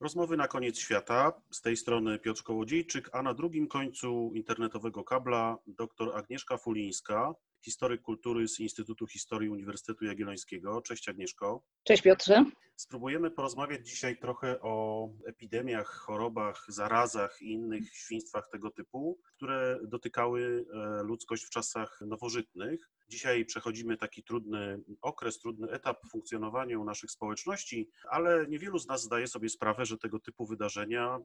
Rozmowy na koniec świata. Z tej strony Piotr Kołodziejczyk, a na drugim końcu internetowego kabla dr Agnieszka Fulińska, historyk kultury z Instytutu Historii Uniwersytetu Jagiellońskiego. Cześć Agnieszko. Cześć Piotrze. Spróbujemy porozmawiać dzisiaj trochę o epidemiach, chorobach, zarazach i innych świństwach tego typu, które dotykały e, ludzkość w czasach nowożytnych. Dzisiaj przechodzimy taki trudny okres, trudny etap w funkcjonowaniu naszych społeczności, ale niewielu z nas zdaje sobie sprawę, że tego typu wydarzenia,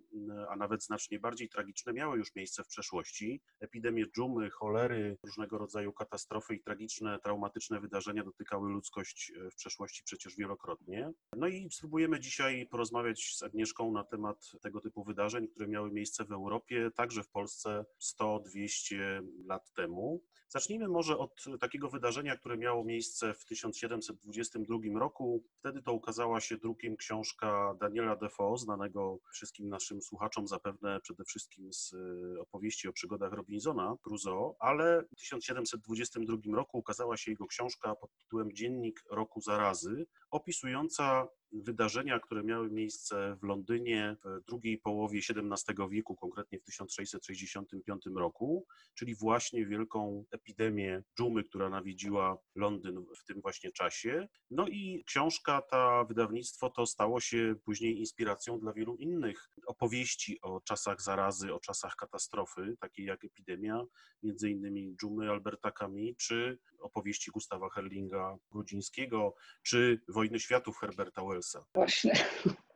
a nawet znacznie bardziej tragiczne, miały już miejsce w przeszłości. Epidemie dżumy, cholery, różnego rodzaju katastrofy i tragiczne, traumatyczne wydarzenia dotykały ludzkość w przeszłości przecież wielokrotnie. No i spróbujemy dzisiaj porozmawiać z Agnieszką na temat tego typu wydarzeń, które miały miejsce w Europie, także w Polsce 100-200 lat temu. Zacznijmy może od takiego wydarzenia, które miało miejsce w 1722 roku. Wtedy to ukazała się drukiem książka Daniela Defoe, znanego wszystkim naszym słuchaczom zapewne przede wszystkim z opowieści o przygodach Robinsona Crusoe, ale w 1722 roku ukazała się jego książka pod tytułem Dziennik roku zarazy, opisująca wydarzenia, które miały miejsce w Londynie w drugiej połowie XVII wieku, konkretnie w 1665 roku, czyli właśnie wielką epidemię dżumy, która nawiedziła Londyn w tym właśnie czasie. No i książka ta, wydawnictwo to stało się później inspiracją dla wielu innych opowieści o czasach zarazy, o czasach katastrofy, takiej jak epidemia, między innymi dżumy Alberta Camus, czy opowieści Gustawa Herlinga Grudzińskiego, czy Wojny Światów Herberta Wellsa. Właśnie.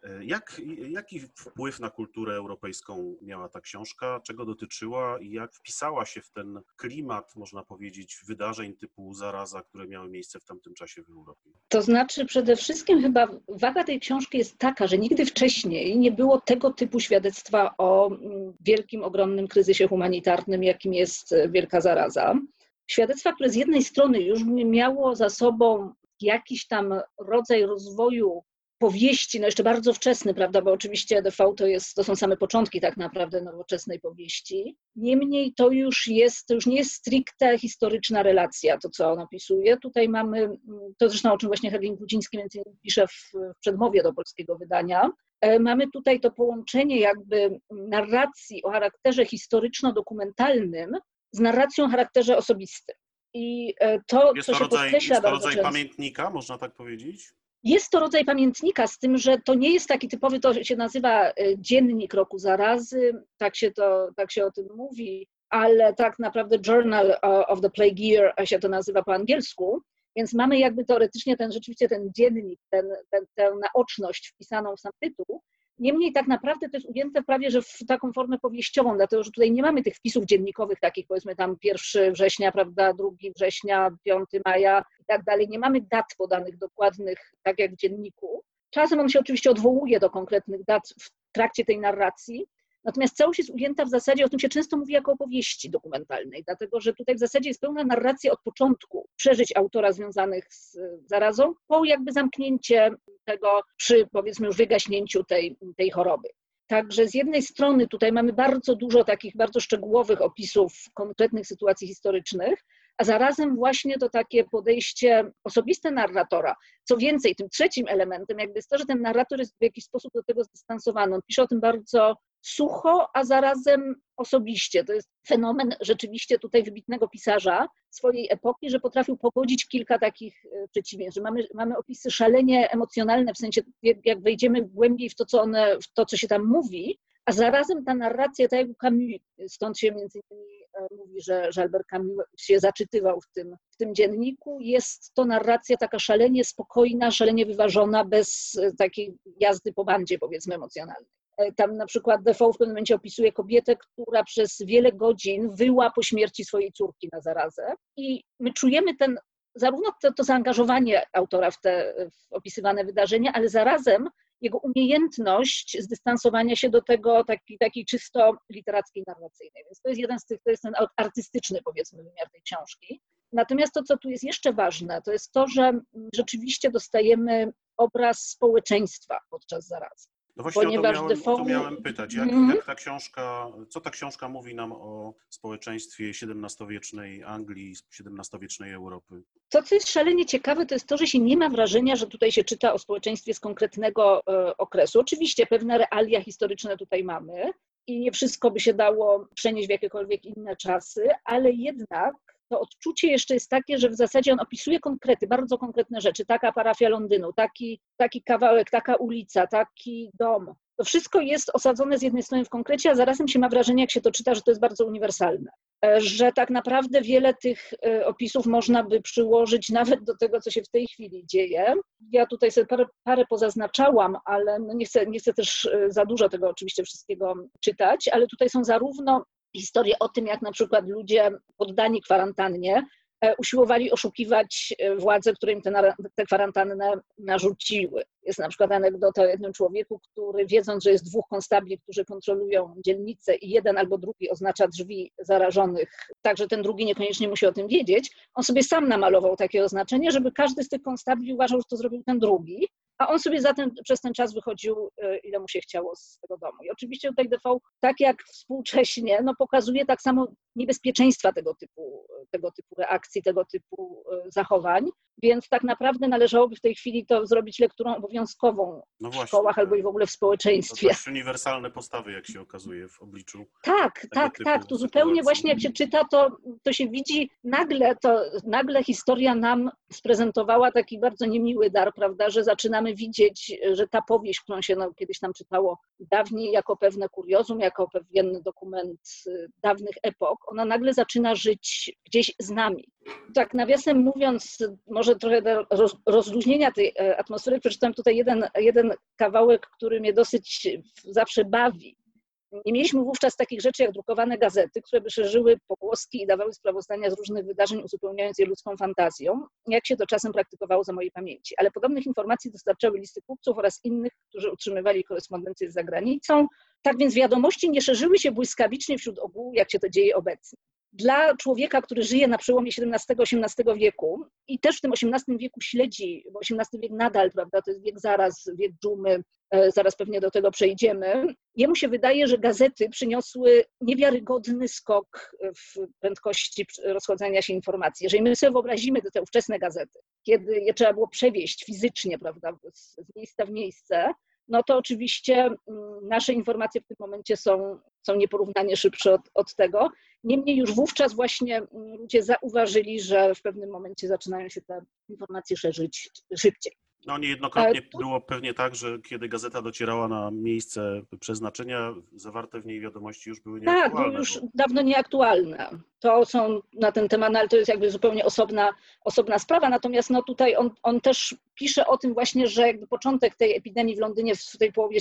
E, jak, jaki wpływ na kulturę europejską miała ta książka, czego dotyczyła i jak wpisała się w ten klimat, można powiedzieć, wydarzeń typu zaraza, które miały miejsce w tamtym czasie w Europie? To znaczy, przede wszystkim chyba waga tej książki jest taka, że nigdy wcześniej nie było tego typu świadectwa o mm, wielkim, ogromnym kryzysie humanitarnym, jakim jest wielka zaraza. Świadectwa, które z jednej strony już miało za sobą jakiś tam rodzaj rozwoju powieści, no jeszcze bardzo wczesny, prawda, bo oczywiście DV to, jest, to są same początki tak naprawdę nowoczesnej powieści. Niemniej to już jest, to już nie jest stricte historyczna relacja, to co on opisuje. Tutaj mamy, to zresztą o czym właśnie Herling Grudziński między innymi pisze w, w przedmowie do polskiego wydania, e, mamy tutaj to połączenie jakby narracji o charakterze historyczno-dokumentalnym z narracją o charakterze osobistym. I e, to, jest co to się rodzaj, podkreśla jest to rodzaj pamiętnika, można tak powiedzieć? Jest to rodzaj pamiętnika, z tym, że to nie jest taki typowy, to się nazywa e, dziennik roku zarazy, tak się, to, tak się o tym mówi, ale tak naprawdę Journal of the Plague Year się to nazywa po angielsku, więc mamy jakby teoretycznie ten rzeczywiście ten dziennik, ten, ten, tę naoczność wpisaną w sam tytuł, Niemniej tak naprawdę to jest ujęte prawie, że w taką formę powieściową, dlatego że tutaj nie mamy tych wpisów dziennikowych takich, powiedzmy tam 1 września, prawda, 2 września, 5 maja i tak dalej. Nie mamy dat podanych dokładnych, tak jak w dzienniku. Czasem on się oczywiście odwołuje do konkretnych dat w trakcie tej narracji, Natomiast całość jest ujęta w zasadzie, o tym się często mówi jako opowieści dokumentalnej, dlatego że tutaj w zasadzie jest pełna narracja od początku przeżyć autora związanych z zarazą, po jakby zamknięcie tego przy powiedzmy już wygaśnięciu tej, tej choroby. Także z jednej strony tutaj mamy bardzo dużo takich bardzo szczegółowych opisów konkretnych sytuacji historycznych, a zarazem właśnie to takie podejście osobiste narratora. Co więcej, tym trzecim elementem jakby jest to, że ten narrator jest w jakiś sposób do tego zdystansowany. On pisze o tym bardzo sucho, a zarazem osobiście. To jest fenomen rzeczywiście tutaj wybitnego pisarza swojej epoki, że potrafił pogodzić kilka takich e, przeciwieństw, mamy, mamy opisy szalenie emocjonalne, w sensie jak wejdziemy głębiej w to, co one, w to, co się tam mówi, a zarazem ta narracja, tak jak u Camus, stąd się między innymi e, mówi, że, że Albert Camus się zaczytywał w tym, w tym dzienniku, jest to narracja taka szalenie spokojna, szalenie wyważona, bez e, takiej jazdy po bandzie, powiedzmy, emocjonalnej. E, tam na przykład Defoe w pewnym momencie opisuje kobietę, która przez wiele godzin wyła po śmierci swojej córki na zarazę i my czujemy ten zarówno to, to zaangażowanie autora w te w opisywane wydarzenia, ale zarazem jego umiejętność zdystansowania się do tego takiej, czysto literackiej, narracyjnej. Więc to jest jeden z tych, to jest ten artystyczny powiedzmy wymiar tej książki. Natomiast to, co tu jest jeszcze ważne, to jest to, że rzeczywiście dostajemy obraz społeczeństwa podczas zarazy. No właśnie ponieważ o to miałem, Defoe... o to miałem pytać, jak, Mhm. jak ta książka, co ta książka mówi nam o społeczeństwie XVII-wiecznej Anglii, XVII-wiecznej Europy? To, co jest szalenie ciekawe, to jest to, że się nie ma wrażenia, że tutaj się czyta o społeczeństwie z konkretnego e, okresu. Oczywiście pewne realia historyczne tutaj mamy i nie wszystko by się dało przenieść w jakiekolwiek inne czasy, ale jednak to odczucie jeszcze jest takie, że w zasadzie on opisuje konkrety, bardzo konkretne rzeczy. Taka parafia Londynu, taki, taki kawałek, taka ulica, taki dom. To wszystko jest osadzone z jednej strony w konkrecie, a zarazem się ma wrażenie, jak się to czyta, że to jest bardzo uniwersalne. E, Że tak naprawdę wiele tych e, opisów można by przyłożyć nawet do tego, co się w tej chwili dzieje. Ja tutaj sobie parę, parę pozaznaczałam, ale no nie, chcę, nie chcę też e, za dużo tego oczywiście wszystkiego czytać, ale tutaj są zarówno historie o tym, jak na przykład ludzie poddani kwarantannie e, usiłowali oszukiwać e, władze, które im nara- tę kwarantannę narzuciły. Jest na przykład anegdota o jednym człowieku, który wiedząc, że jest dwóch konstabli, którzy kontrolują dzielnicę i jeden albo drugi oznacza drzwi zarażonych, tak że ten drugi niekoniecznie musi o tym wiedzieć, on sobie sam namalował takie oznaczenie, żeby każdy z tych konstabli uważał, że to zrobił ten drugi, a on sobie zatem przez ten czas wychodził, e, ile mu się chciało z tego domu. I oczywiście tutaj DV, tak jak współcześnie, no pokazuje tak samo niebezpieczeństwa tego typu, tego typu reakcji, tego typu e, zachowań, więc tak naprawdę należałoby w tej chwili to zrobić lekturą obowiązkową No w szkołach albo i w ogóle w To społeczeństwie. dość uniwersalne postawy, jak się okazuje w obliczu. Tak, tak, tak. Tu zupełnie właśnie jak się czyta, to, to się widzi nagle, to nagle historia nam sprezentowała taki bardzo niemiły dar, prawda, że zaczynamy widzieć, że ta powieść, którą się no, kiedyś tam czytało dawniej jako pewne kuriozum, jako pewien dokument y, dawnych epok, ona nagle zaczyna żyć gdzieś z nami. Tak nawiasem mówiąc, może trochę do roz- rozluźnienia tej e, atmosfery, przeczytam tutaj jeden, jeden kawałek, który mnie dosyć zawsze bawi. Nie mieliśmy wówczas takich rzeczy jak drukowane gazety, które by szerzyły pogłoski i dawały sprawozdania z różnych wydarzeń, uzupełniając je ludzką fantazją, jak się to czasem praktykowało za mojej pamięci. Ale podobnych informacji dostarczały listy kupców oraz innych, którzy utrzymywali korespondencję z zagranicą. Tak więc wiadomości nie szerzyły się błyskawicznie wśród ogółu, jak się to dzieje obecnie. Dla człowieka, który żyje na przełomie XVII-XVIII wieku i też w tym XVIII wieku śledzi, bo XVIII wiek nadal, prawda, to jest wiek zaraz, wiek dżumy, e, zaraz pewnie do tego przejdziemy, jemu się wydaje, że gazety przyniosły niewiarygodny skok w prędkości rozchodzenia się informacji. Jeżeli my sobie wyobrazimy te, ówczesne gazety, kiedy je trzeba było przewieźć fizycznie, prawda, z miejsca w miejsce, no to oczywiście mm, nasze informacje w tym momencie są, są nieporównanie szybsze od, od tego. Niemniej już wówczas właśnie mm, ludzie zauważyli, że w pewnym momencie zaczynają się te informacje szerzyć szybciej. No niejednokrotnie było pewnie tak, że kiedy gazeta docierała na miejsce przeznaczenia, zawarte w niej wiadomości już były Tak, nieaktualne. były już bo- dawno nieaktualne. To są na ten temat, no ale to jest jakby zupełnie osobna, osobna sprawa. Natomiast no tutaj on, on też pisze o tym właśnie, że jakby początek tej epidemii w Londynie w tej połowie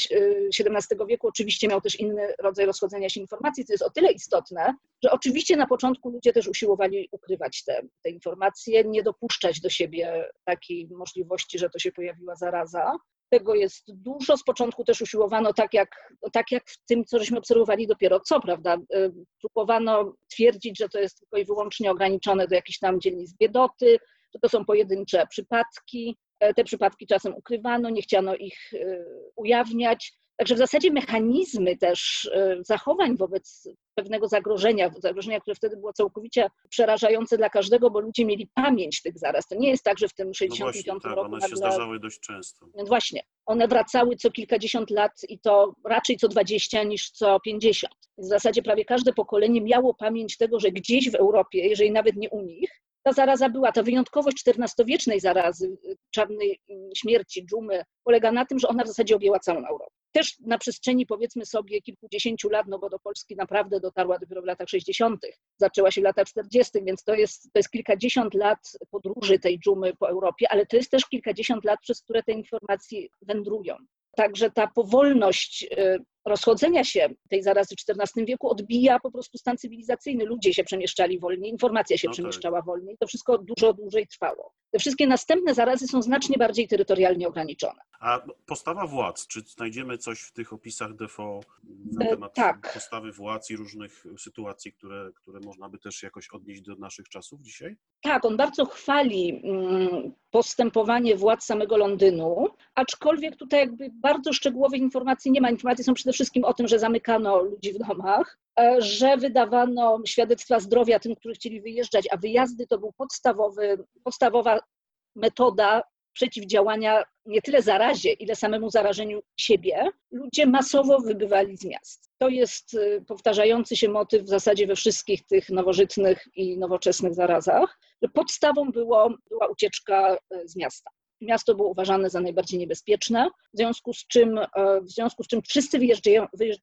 XVII wieku oczywiście miał też inny rodzaj rozchodzenia się informacji, co jest o tyle istotne, że oczywiście na początku ludzie też usiłowali ukrywać te, te informacje, nie dopuszczać do siebie takiej możliwości, że to się pojawiła zaraza. Tego jest dużo. Z początku też usiłowano, tak jak, tak jak w tym, co żeśmy obserwowali dopiero co, prawda? y, Próbowano twierdzić, że to jest tylko i wyłącznie ograniczone do jakichś tam dzielnic biedoty, że to są pojedyncze przypadki. E, Te przypadki czasem ukrywano, nie chciano ich y, ujawniać. Także w zasadzie mechanizmy też y, zachowań wobec pewnego zagrożenia, zagrożenia, które wtedy było całkowicie przerażające dla każdego, bo ludzie mieli pamięć tych zaraz. To nie jest tak, że w tym No 65 właśnie, tak, roku one się nagle zdarzały dość często. więc właśnie, one wracały co kilkadziesiąt lat i to raczej co 20 niż co 50. W zasadzie prawie każde pokolenie miało pamięć tego, że gdzieś w Europie, jeżeli nawet nie u nich, ta zaraza była. Ta wyjątkowość XIV-wiecznej zarazy, y, czarnej mm, śmierci, dżumy, polega na tym, że ona w zasadzie objęła całą Europę. Też na przestrzeni powiedzmy sobie kilkudziesięciu lat, no bo do Polski naprawdę dotarła dopiero w latach 60., zaczęła się w latach 40., więc to jest, to jest kilkadziesiąt lat podróży tej dżumy po Europie, ale to jest też kilkadziesiąt lat, przez które te informacje wędrują. Także ta powolność y, rozchodzenia się tej zarazy w XIV wieku odbija po prostu stan cywilizacyjny. Ludzie się przemieszczali wolniej, informacja się No tak. przemieszczała wolniej. To wszystko dużo dłużej trwało. Te wszystkie następne zarazy są znacznie bardziej terytorialnie ograniczone. A postawa władz, czy znajdziemy coś w tych opisach Defo na E, temat tak. postawy władz i różnych sytuacji, które, które można by też jakoś odnieść do naszych czasów dzisiaj? Tak, on bardzo chwali mm, postępowanie władz samego Londynu, aczkolwiek tutaj jakby bardzo szczegółowych informacji nie ma. Informacje są przede wszystkim o tym, że zamykano ludzi w domach, e, że wydawano świadectwa zdrowia tym, którzy chcieli wyjeżdżać, a wyjazdy to był podstawowy, podstawowa metoda przeciwdziałania nie tyle zarazie, ile samemu zarażeniu siebie, ludzie masowo wybywali z miast. To jest y, powtarzający się motyw w zasadzie we wszystkich tych nowożytnych i nowoczesnych zarazach. Podstawą było, była ucieczka y, z miasta miasto było uważane za najbardziej niebezpieczne, w związku z czym, e, w związku z czym wszyscy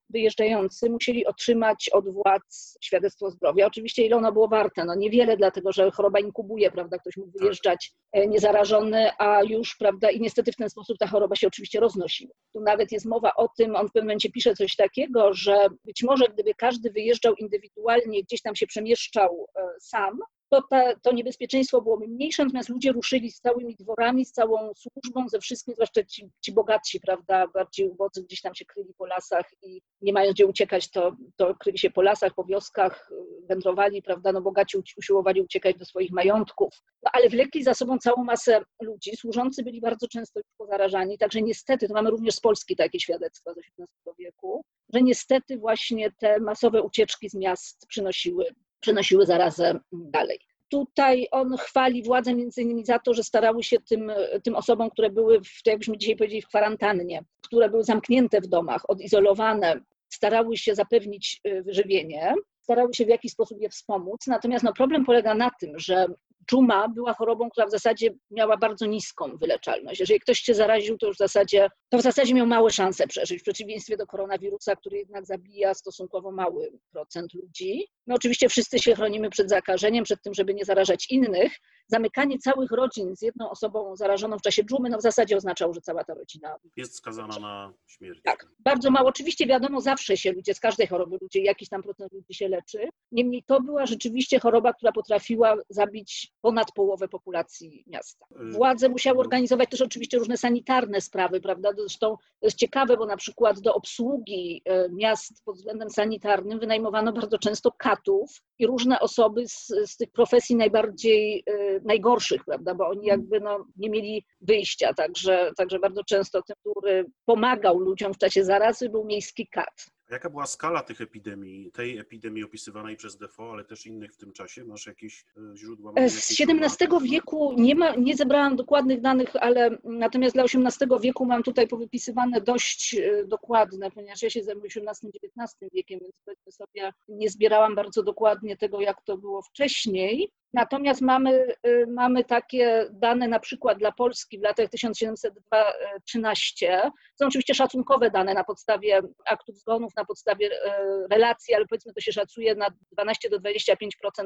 wyjeżdżający musieli otrzymać od władz świadectwo zdrowia. Oczywiście ile ono było warte? No niewiele, dlatego że choroba inkubuje, prawda? Ktoś mógł tak. wyjeżdżać e, niezarażony, a już, prawda, i niestety w ten sposób ta choroba się oczywiście roznosiła. Tu nawet jest mowa o tym, on w pewnym momencie pisze coś takiego, że być może gdyby każdy wyjeżdżał indywidualnie, gdzieś tam się przemieszczał e, sam, to ta, to niebezpieczeństwo byłoby mniejsze, natomiast ludzie ruszyli z całymi dworami, z całą służbą, ze wszystkim, zwłaszcza ci, ci bogatsi, prawda, bardziej ubodzy gdzieś tam się kryli po lasach i nie mając gdzie uciekać, to, to kryli się po lasach, po wioskach, wędrowali, prawda, no bogaci usiłowali uciekać do swoich majątków, no, ale wlekli za sobą całą masę ludzi, służący byli bardzo często już pozarażani, także niestety, to mamy również z Polski takie świadectwa z XVIII wieku, że niestety właśnie te masowe ucieczki z miast przynosiły przenosiły zarazę dalej. Tutaj on chwali władzę między innymi za to, że starały się tym, tym osobom, które były, w, to jakbyśmy dzisiaj powiedzieli, w kwarantannie, które były zamknięte w domach, odizolowane, starały się zapewnić wyżywienie, starały się w jakiś sposób je wspomóc. Natomiast no, problem polega na tym, że dżuma była chorobą, która w zasadzie miała bardzo niską wyleczalność. Jeżeli ktoś się zaraził, to już w zasadzie, to w zasadzie miał małe szanse przeżyć, w przeciwieństwie do koronawirusa, który jednak zabija stosunkowo mały procent ludzi. No oczywiście wszyscy się chronimy przed zakażeniem, przed tym, żeby nie zarażać innych, zamykanie całych rodzin z jedną osobą zarażoną w czasie dżumy, no w zasadzie oznaczało, że cała ta rodzina jest skazana na śmierć. Tak, bardzo mało. Oczywiście wiadomo, zawsze się ludzie, z każdej choroby ludzie, jakiś tam procent ludzi się leczy. Niemniej to była rzeczywiście choroba, która potrafiła zabić ponad połowę populacji miasta. Y, Władze musiały no. organizować też oczywiście różne sanitarne sprawy, prawda? Zresztą to jest ciekawe, bo na przykład do obsługi e, miast pod względem sanitarnym wynajmowano bardzo często katów i różne osoby z, z tych profesji najbardziej najgorszych, prawda, bo oni jakby no, nie mieli wyjścia, także, także bardzo często ten, który pomagał ludziom w czasie zarazy, był miejski kat. Jaka była skala tych epidemii, tej epidemii opisywanej przez Defoe, ale też innych w tym czasie? Masz jakieś e, źródła? E, z XVII wieku nie, ma, nie zebrałam dokładnych danych, ale natomiast dla XVIII wieku mam tutaj powypisywane dość e, dokładne, ponieważ ja się zajmuję XVIII-XIX wiekiem, więc powiedzmy sobie nie zbierałam bardzo dokładnie tego, jak to było wcześniej. Natomiast mamy, y, mamy takie dane na przykład dla Polski w latach 1702-13. Są oczywiście szacunkowe dane na podstawie aktów zgonów, na podstawie y, relacji, ale powiedzmy to się szacuje na 12 do 25%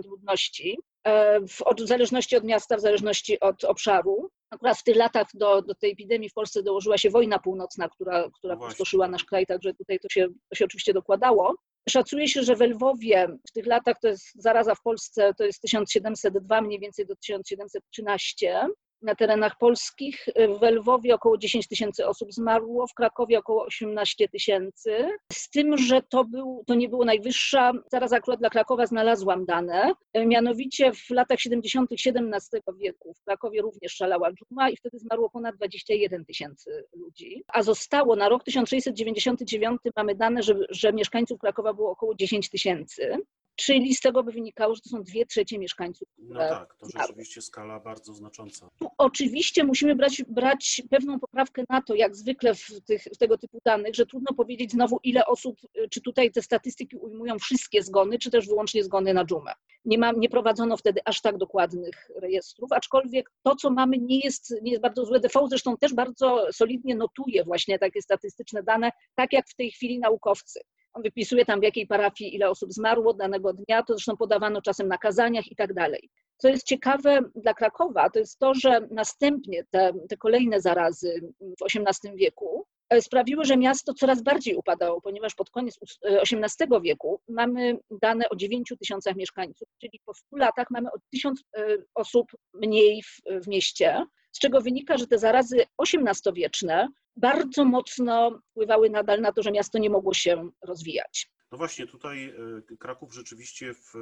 ludności, y, w, zależności od miasta, w zależności od obszaru. Akurat w tych latach do, do tej epidemii w Polsce dołożyła się wojna północna, która, która no nasz kraj, także tutaj to się, to się oczywiście dokładało. Szacuje się, że w Lwowie w tych latach, to jest zaraza w Polsce, to jest 1702 mniej więcej do 1713, na terenach polskich. W Lwowie około 10 tysięcy osób zmarło, w Krakowie około 18 tysięcy. Z tym, że to, był, to nie było najwyższa, zaraz akurat dla Krakowa znalazłam dane, mianowicie w latach 70. XVII wieku w Krakowie również szalała dżuma i wtedy zmarło ponad 21 tysięcy ludzi, a zostało na rok 1699 mamy dane, że, że mieszkańców Krakowa było około 10 tysięcy. Czyli z tego by wynikało, że to są dwie trzecie mieszkańców. No tak, to rzeczywiście skala bardzo znacząca. Tu oczywiście musimy brać, brać pewną poprawkę na to, jak zwykle w, tych, w tego typu danych, że trudno powiedzieć znowu, ile osób, czy tutaj te statystyki ujmują wszystkie zgony, czy też wyłącznie zgony na dżumę. Nie, ma, nie prowadzono wtedy aż tak dokładnych rejestrów, aczkolwiek to, co mamy, nie jest, nie jest bardzo złe. DV zresztą też bardzo solidnie notuje właśnie takie statystyczne dane, tak jak w tej chwili naukowcy. On wypisuje tam, w jakiej parafii ile osób zmarło danego dnia, to zresztą podawano czasem na kazaniach i tak dalej. Co jest ciekawe dla Krakowa, to jest to, że następnie te, te kolejne zarazy w XVIII wieku e, sprawiły, że miasto coraz bardziej upadało, ponieważ pod koniec XVIII e, wieku mamy dane o 9 tysiącach mieszkańców, czyli po 100 latach mamy o 1000 e, osób mniej w, w mieście, z czego wynika, że te zarazy XVIII-wieczne bardzo mocno wpływały nadal na to, że miasto nie mogło się rozwijać. No właśnie, tutaj e, Kraków rzeczywiście w e,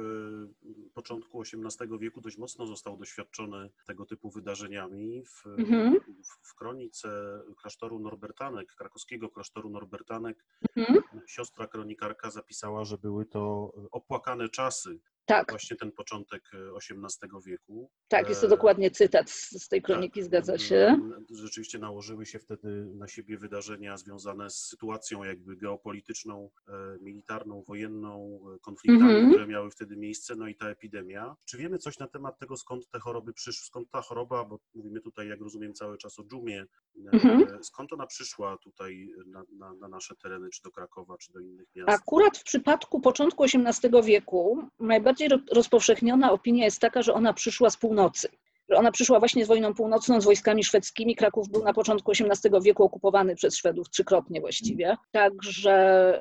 początku XVIII wieku dość mocno został doświadczony tego typu wydarzeniami. W, Mhm. w, w kronice klasztoru Norbertanek, krakowskiego klasztoru Norbertanek, Mhm. siostra kronikarka zapisała, że były to opłakane czasy, Tak, właśnie ten początek XVIII wieku. tak, jest to E, dokładnie cytat z, z tej kroniki, tak, zgadza się. Rzeczywiście nałożyły się wtedy na siebie wydarzenia związane z sytuacją jakby geopolityczną, e, militarną, wojenną, e, konfliktami, Mhm. które miały wtedy miejsce, no i ta epidemia. Czy wiemy coś na temat tego, skąd te choroby przyszły, skąd ta choroba, bo mówimy tutaj, jak rozumiem, cały czas o dżumie, e, Mhm. skąd ona przyszła tutaj na, na, na nasze tereny, czy do Krakowa, czy do innych miast? Akurat w przypadku początku XVIII wieku najbardziej ro- rozpowszechniona opinia jest taka, że ona przyszła z północy. Że ona przyszła właśnie z wojną północną, z wojskami szwedzkimi. Kraków był na początku XVIII wieku okupowany przez Szwedów trzykrotnie właściwie. Także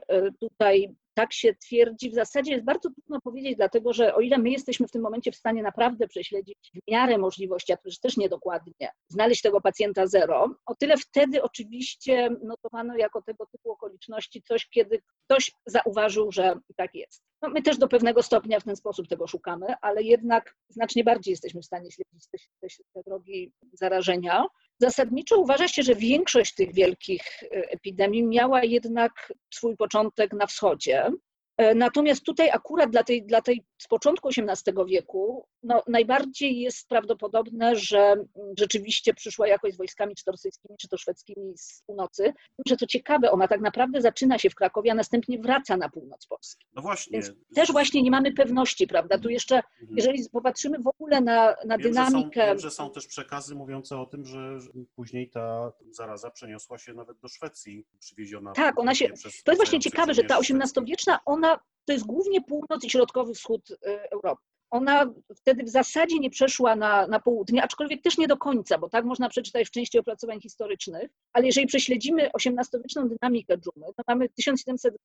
e, tutaj tak się twierdzi. W zasadzie jest bardzo trudno powiedzieć, dlatego że o ile my jesteśmy w tym momencie w stanie naprawdę prześledzić w miarę możliwości, a też też niedokładnie, znaleźć tego pacjenta zero, o tyle wtedy oczywiście notowano jako tego typu okoliczności coś, kiedy ktoś zauważył, że tak jest. No, my też do pewnego stopnia w ten sposób tego szukamy, ale jednak znacznie bardziej jesteśmy w stanie śledzić te, te, te drogi zarażenia. Zasadniczo uważa się, że większość tych wielkich e, epidemii miała jednak swój początek na wschodzie. E, Natomiast tutaj akurat dla tej, dla tej z początku XVIII wieku no, najbardziej jest prawdopodobne, że mm, rzeczywiście przyszła jakoś z wojskami czy to rosyjskimi, czy to szwedzkimi z północy. Że co ciekawe, ona tak naprawdę zaczyna się w Krakowie, a następnie wraca na północ Polski. No właśnie. Więc też właśnie nie mamy pewności, prawda? Tu jeszcze, Mhm. jeżeli popatrzymy w ogóle na, na Wiem, że są, dynamikę. wiem, że są też przekazy mówiące o tym, że później ta zaraza przeniosła się nawet do Szwecji, przywieziona. Tak, ona się- To jest właśnie ciekawe, że ta. XVIII-wieczna, ona to jest głównie północ i środkowy wschód y, Europy. Ona wtedy w zasadzie nie przeszła na, na południe, aczkolwiek też nie do końca, bo tak można przeczytać w części opracowań historycznych, ale jeżeli prześledzimy XVIII-wieczną dynamikę dżumy, to mamy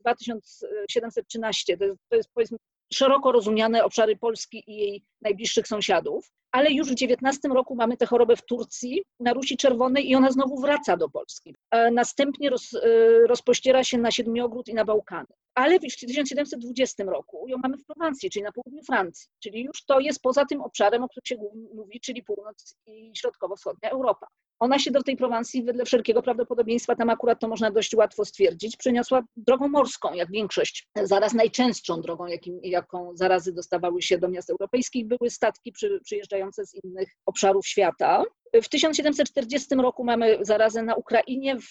1702-1713, to to jest powiedzmy szeroko rozumiane obszary Polski i jej najbliższych sąsiadów, ale już w XIX roku mamy tę chorobę w Turcji, na Rusi Czerwonej i ona znowu wraca do Polski. E, Następnie roz, e, rozpościera się na Siedmiogród i na Bałkany. Ale w 1720 roku ją mamy w Prowansji, czyli na południu Francji, czyli już to jest poza tym obszarem, o którym się mówi, czyli północ i środkowo-wschodnia Europa. Ona się do tej Prowansji, wedle wszelkiego prawdopodobieństwa, tam akurat to można dość łatwo stwierdzić, przeniosła drogą morską, jak większość. Zaraz najczęstszą drogą, jakim, jaką zarazy dostawały się do miast europejskich, były statki przy, przyjeżdżające z innych obszarów świata. W 1740 roku mamy zarazę na Ukrainie, w,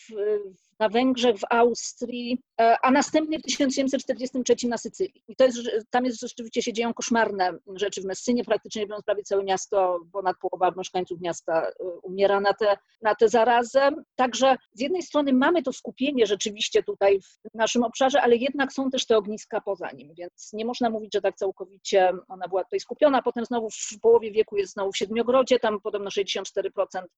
na Węgrzech, w Austrii, e, a następnie w 1743 na Sycylii. I to jest, tam jest rzeczywiście się dzieją koszmarne rzeczy w Messynie, praktycznie biorąc prawie całe miasto, ponad połowa mieszkańców miasta e, umiera na tę na tę zarazę. Także z jednej strony mamy to skupienie rzeczywiście tutaj w naszym obszarze, ale jednak są też te ogniska poza nim, więc nie można mówić, że tak całkowicie ona była tutaj skupiona. Potem znowu w połowie wieku jest znowu w Siedmiogrodzie, tam podobno 64%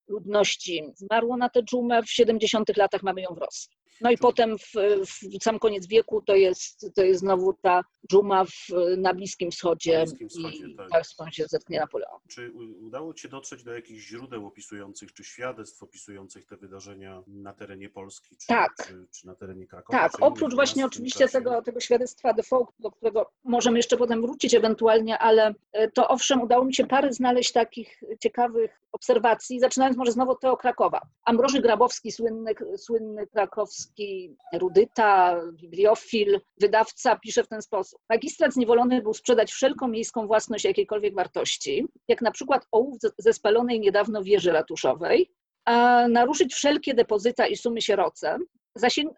ludności zmarło na tę dżumę, w 70 latach mamy ją w Rosji. No i potem w, w sam koniec wieku to jest, to jest znowu ta dżuma w, na Bliskim Wschodzie, Na Bliskim Wschodzie, i tak. tak, się zetknie Napoleon. Czy udało Ci się dotrzeć do jakichś źródeł opisujących, czy świadectw opisujących te wydarzenia na terenie Polski, czy, Tak. czy, czy na terenie Krakowa? Tak, oprócz właśnie oczywiście tego, tego świadectwa default, do którego możemy jeszcze potem wrócić ewentualnie, ale e, to owszem, udało mi się parę znaleźć takich ciekawych obserwacji, zaczynając może znowu od tego Krakowa. Ambroży Grabowski, słynny, słynny krakowski erudyta, bibliofil, wydawca, pisze w ten sposób. Magistrat zniewolony był sprzedać wszelką miejską własność jakiejkolwiek wartości, jak na przykład ołów ze- spalonej niedawno wieży ratuszowej, a naruszyć wszelkie depozyta i sumy sieroce,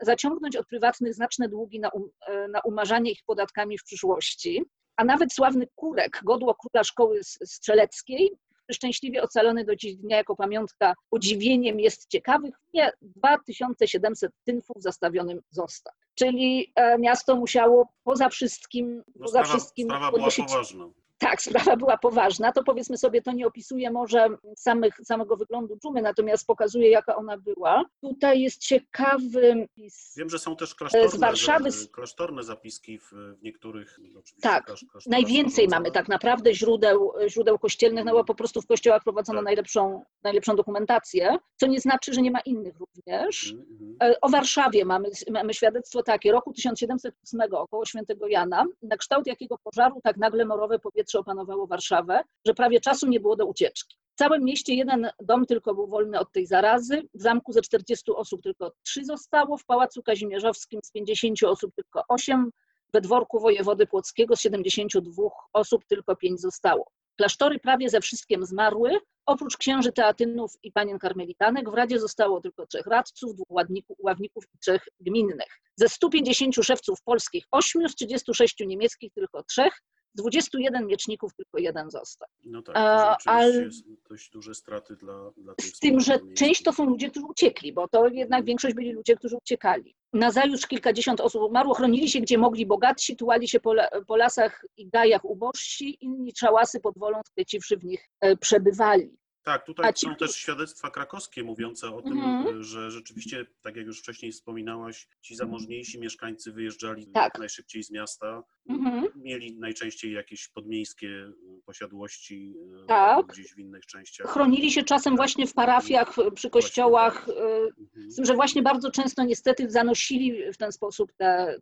zaciągnąć od prywatnych znaczne długi na, um, e, na umarzanie ich podatkami w przyszłości, a nawet sławny Kurek, godło króla szkoły strzeleckiej, szczęśliwie ocalony do dziś dnia jako pamiątka podziwieniem jest ciekawych, nie 2700 tynfów zastawionym został. Czyli e, miasto musiało poza wszystkim, No, poza sprawa, wszystkim sprawa była podnosić poważna. Tak, sprawa była poważna. To powiedzmy sobie, to nie opisuje może samych, samego wyglądu dżumy, natomiast pokazuje, jaka ona była. Tutaj jest ciekawy Wiem, że są też klasztorne, z Warszawy. klasztorne zapiski w, niektórych. Tak, najwięcej mamy tak naprawdę źródeł, źródeł kościelnych, no bo po prostu w kościołach prowadzono tak. najlepszą, najlepszą dokumentację, co nie znaczy, że nie ma innych również. Mm -hmm. O Warszawie mamy, mamy świadectwo takie, roku 1708 około świętego Jana, na kształt jakiego pożaru tak nagle morowe powietrze opanowało Warszawę, że prawie czasu nie było do ucieczki. W całym mieście jeden dom tylko był wolny od tej zarazy, w zamku ze 40 osób tylko 3 zostało, w Pałacu Kazimierzowskim z 50 osób tylko 8, we dworku wojewody płockiego z 72 osób tylko 5 zostało. Klasztory prawie ze wszystkim zmarły, oprócz księży teatynów i panien karmelitanek w Radzie zostało tylko trzech radców, dwóch ławników i trzech gminnych. Ze 150 szewców polskich 8, z 36 niemieckich tylko trzech, 21 mieczników, tylko jeden został. No tak, to ale dość duże straty dla, dla tej Z tym, że część to są ludzie, którzy uciekli, bo to jednak mhm. większość byli ludzie, którzy uciekali. Nazajutrz kilkadziesiąt osób umarło, chronili się gdzie mogli bogatsi, tułali się po, po lasach i gajach ubożsi, inni czałasy pod wolą skleciwszy w nich e, przebywali. Tak, tutaj ci... są też świadectwa krakowskie mówiące o tym, mm-hmm. że rzeczywiście, tak jak już wcześniej wspominałaś, ci zamożniejsi mieszkańcy wyjeżdżali tak. najszybciej z miasta, mm-hmm. mieli najczęściej jakieś podmiejskie e, posiadłości e, tak. gdzieś w innych częściach. Chronili się czasem właśnie w parafiach, przy kościołach, tak. mm-hmm. z tym, że właśnie bardzo często niestety zanosili w ten sposób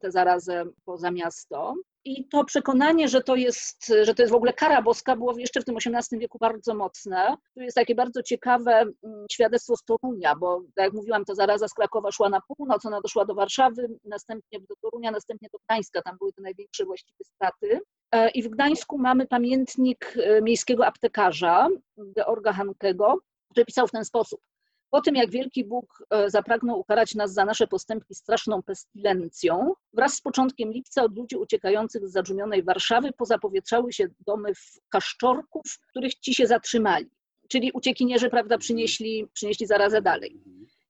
tę zarazę poza miasto. I to przekonanie, że to, jest, że to jest w ogóle kara boska, było jeszcze w tym XVIII wieku bardzo mocne. Tu jest takie bardzo ciekawe mm, świadectwo z Torunia, bo tak jak mówiłam, to zaraza z Krakowa szła na północ, ona doszła do Warszawy, następnie do Torunia, następnie do Gdańska, tam były te największe właściwie straty. E, I w Gdańsku mamy pamiętnik e, miejskiego aptekarza Georga Hankego, który pisał w ten sposób. Po tym, jak wielki Bóg e, zapragnął ukarać nas za nasze postępki straszną pestilencją, wraz z początkiem lipca od ludzi uciekających z zadżumionej Warszawy pozapowietrzały się domy w kaszczorków, w których ci się zatrzymali. Czyli uciekinierzy, prawda, przynieśli, przynieśli zarazę dalej.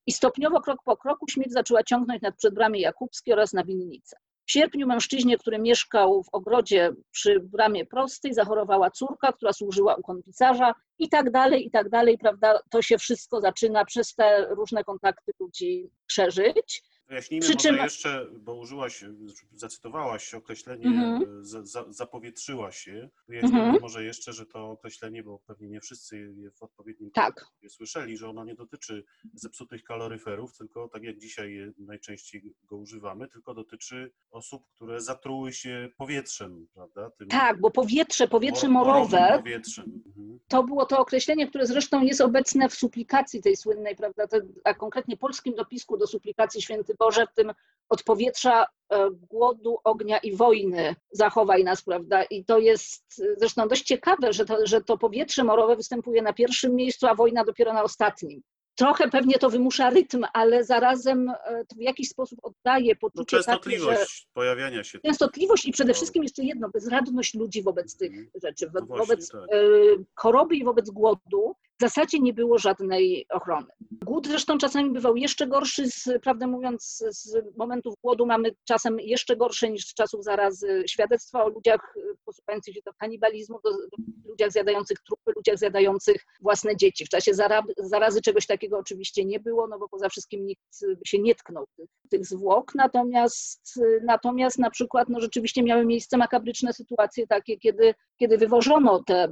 I stopniowo, krok po kroku, śmierć zaczęła ciągnąć nad przedbramie Jakubskie oraz na winnicę. W sierpniu mężczyźnie, który mieszkał w ogrodzie przy bramie prostej, zachorowała córka, która służyła u konpisarza i tak dalej, i tak dalej, prawda? To się wszystko zaczyna przez te różne kontakty ludzi przeżyć. Wyjaśnijmy Przy może jeszcze, bo użyłaś, zacytowałaś określenie mm-hmm. za, zapowietrzyła się. Wyjaśnijmy mm-hmm. może jeszcze, że to określenie, bo pewnie nie wszyscy je w odpowiednim tak. słyszeli, że ono nie dotyczy zepsutych kaloryferów, tylko tak jak dzisiaj najczęściej go używamy, tylko dotyczy osób, które zatruły się powietrzem, prawda? Tym tak, bo powietrze, powietrze morowe, powietrzem. Mhm. to było to określenie, które zresztą jest obecne w suplikacji tej słynnej, prawda, a konkretnie polskim dopisku do suplikacji święty Boże, w tym od powietrza, e, głodu, ognia i wojny zachowaj nas, prawda? I to jest zresztą dość ciekawe, że to, że to powietrze morowe występuje na pierwszym miejscu, a wojna dopiero na ostatnim. Trochę pewnie to wymusza rytm, ale zarazem e, to w jakiś sposób oddaje poczucie no, częstotliwość takie, że... pojawiania się. Częstotliwość i przede no. wszystkim jeszcze jedno, bezradność ludzi wobec tych mhm. rzeczy, no wobec właśnie, tak. E, choroby i wobec głodu w zasadzie nie było żadnej ochrony. Głód zresztą czasami bywał jeszcze gorszy, z, prawdę mówiąc, z momentów głodu mamy czasem jeszcze gorsze niż z czasów zarazy. Świadectwa o ludziach posuwających się do kanibalizmu, do, do ludziach zjadających trupy, ludziach zjadających własne dzieci. W czasie zarazy czegoś takiego oczywiście nie było, no bo poza wszystkim nikt się nie tknął tych, tych zwłok. Natomiast, natomiast na przykład no rzeczywiście miały miejsce makabryczne sytuacje takie, kiedy, kiedy wywożono te,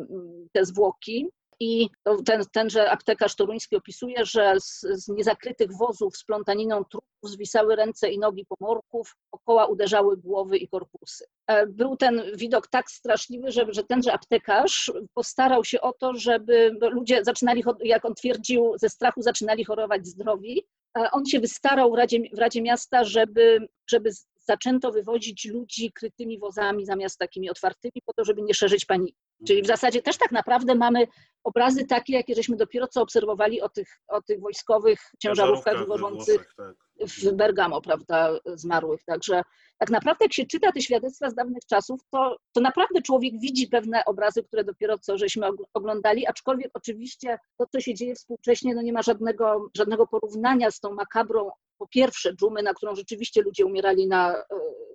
te zwłoki i ten, tenże aptekarz toruński opisuje, że z, z niezakrytych wozów z plątaniną trupów zwisały ręce i nogi pomorków, okoła uderzały głowy i korpusy. E, był ten widok tak straszliwy, że, że tenże aptekarz postarał się o to, żeby ludzie zaczynali, jak on twierdził, ze strachu zaczynali chorować zdrowi. On się wystarał w Radzie, w Radzie Miasta, żeby, żeby zaczęto wywozić ludzi krytymi wozami zamiast takimi otwartymi, po to, żeby nie szerzyć paniki. Czyli w mhm. zasadzie też tak naprawdę mamy obrazy takie, jakie żeśmy dopiero co obserwowali o tych, o tych wojskowych ciężarówkach wywożących tak. W Bergamo, prawda, zmarłych. Także tak naprawdę jak się czyta te świadectwa z dawnych czasów, to, to naprawdę człowiek widzi pewne obrazy, które dopiero co żeśmy oglądali, aczkolwiek oczywiście to, co się dzieje współcześnie, no nie ma żadnego, żadnego porównania z tą makabrą po pierwsze dżumy, na którą rzeczywiście ludzie umierali na,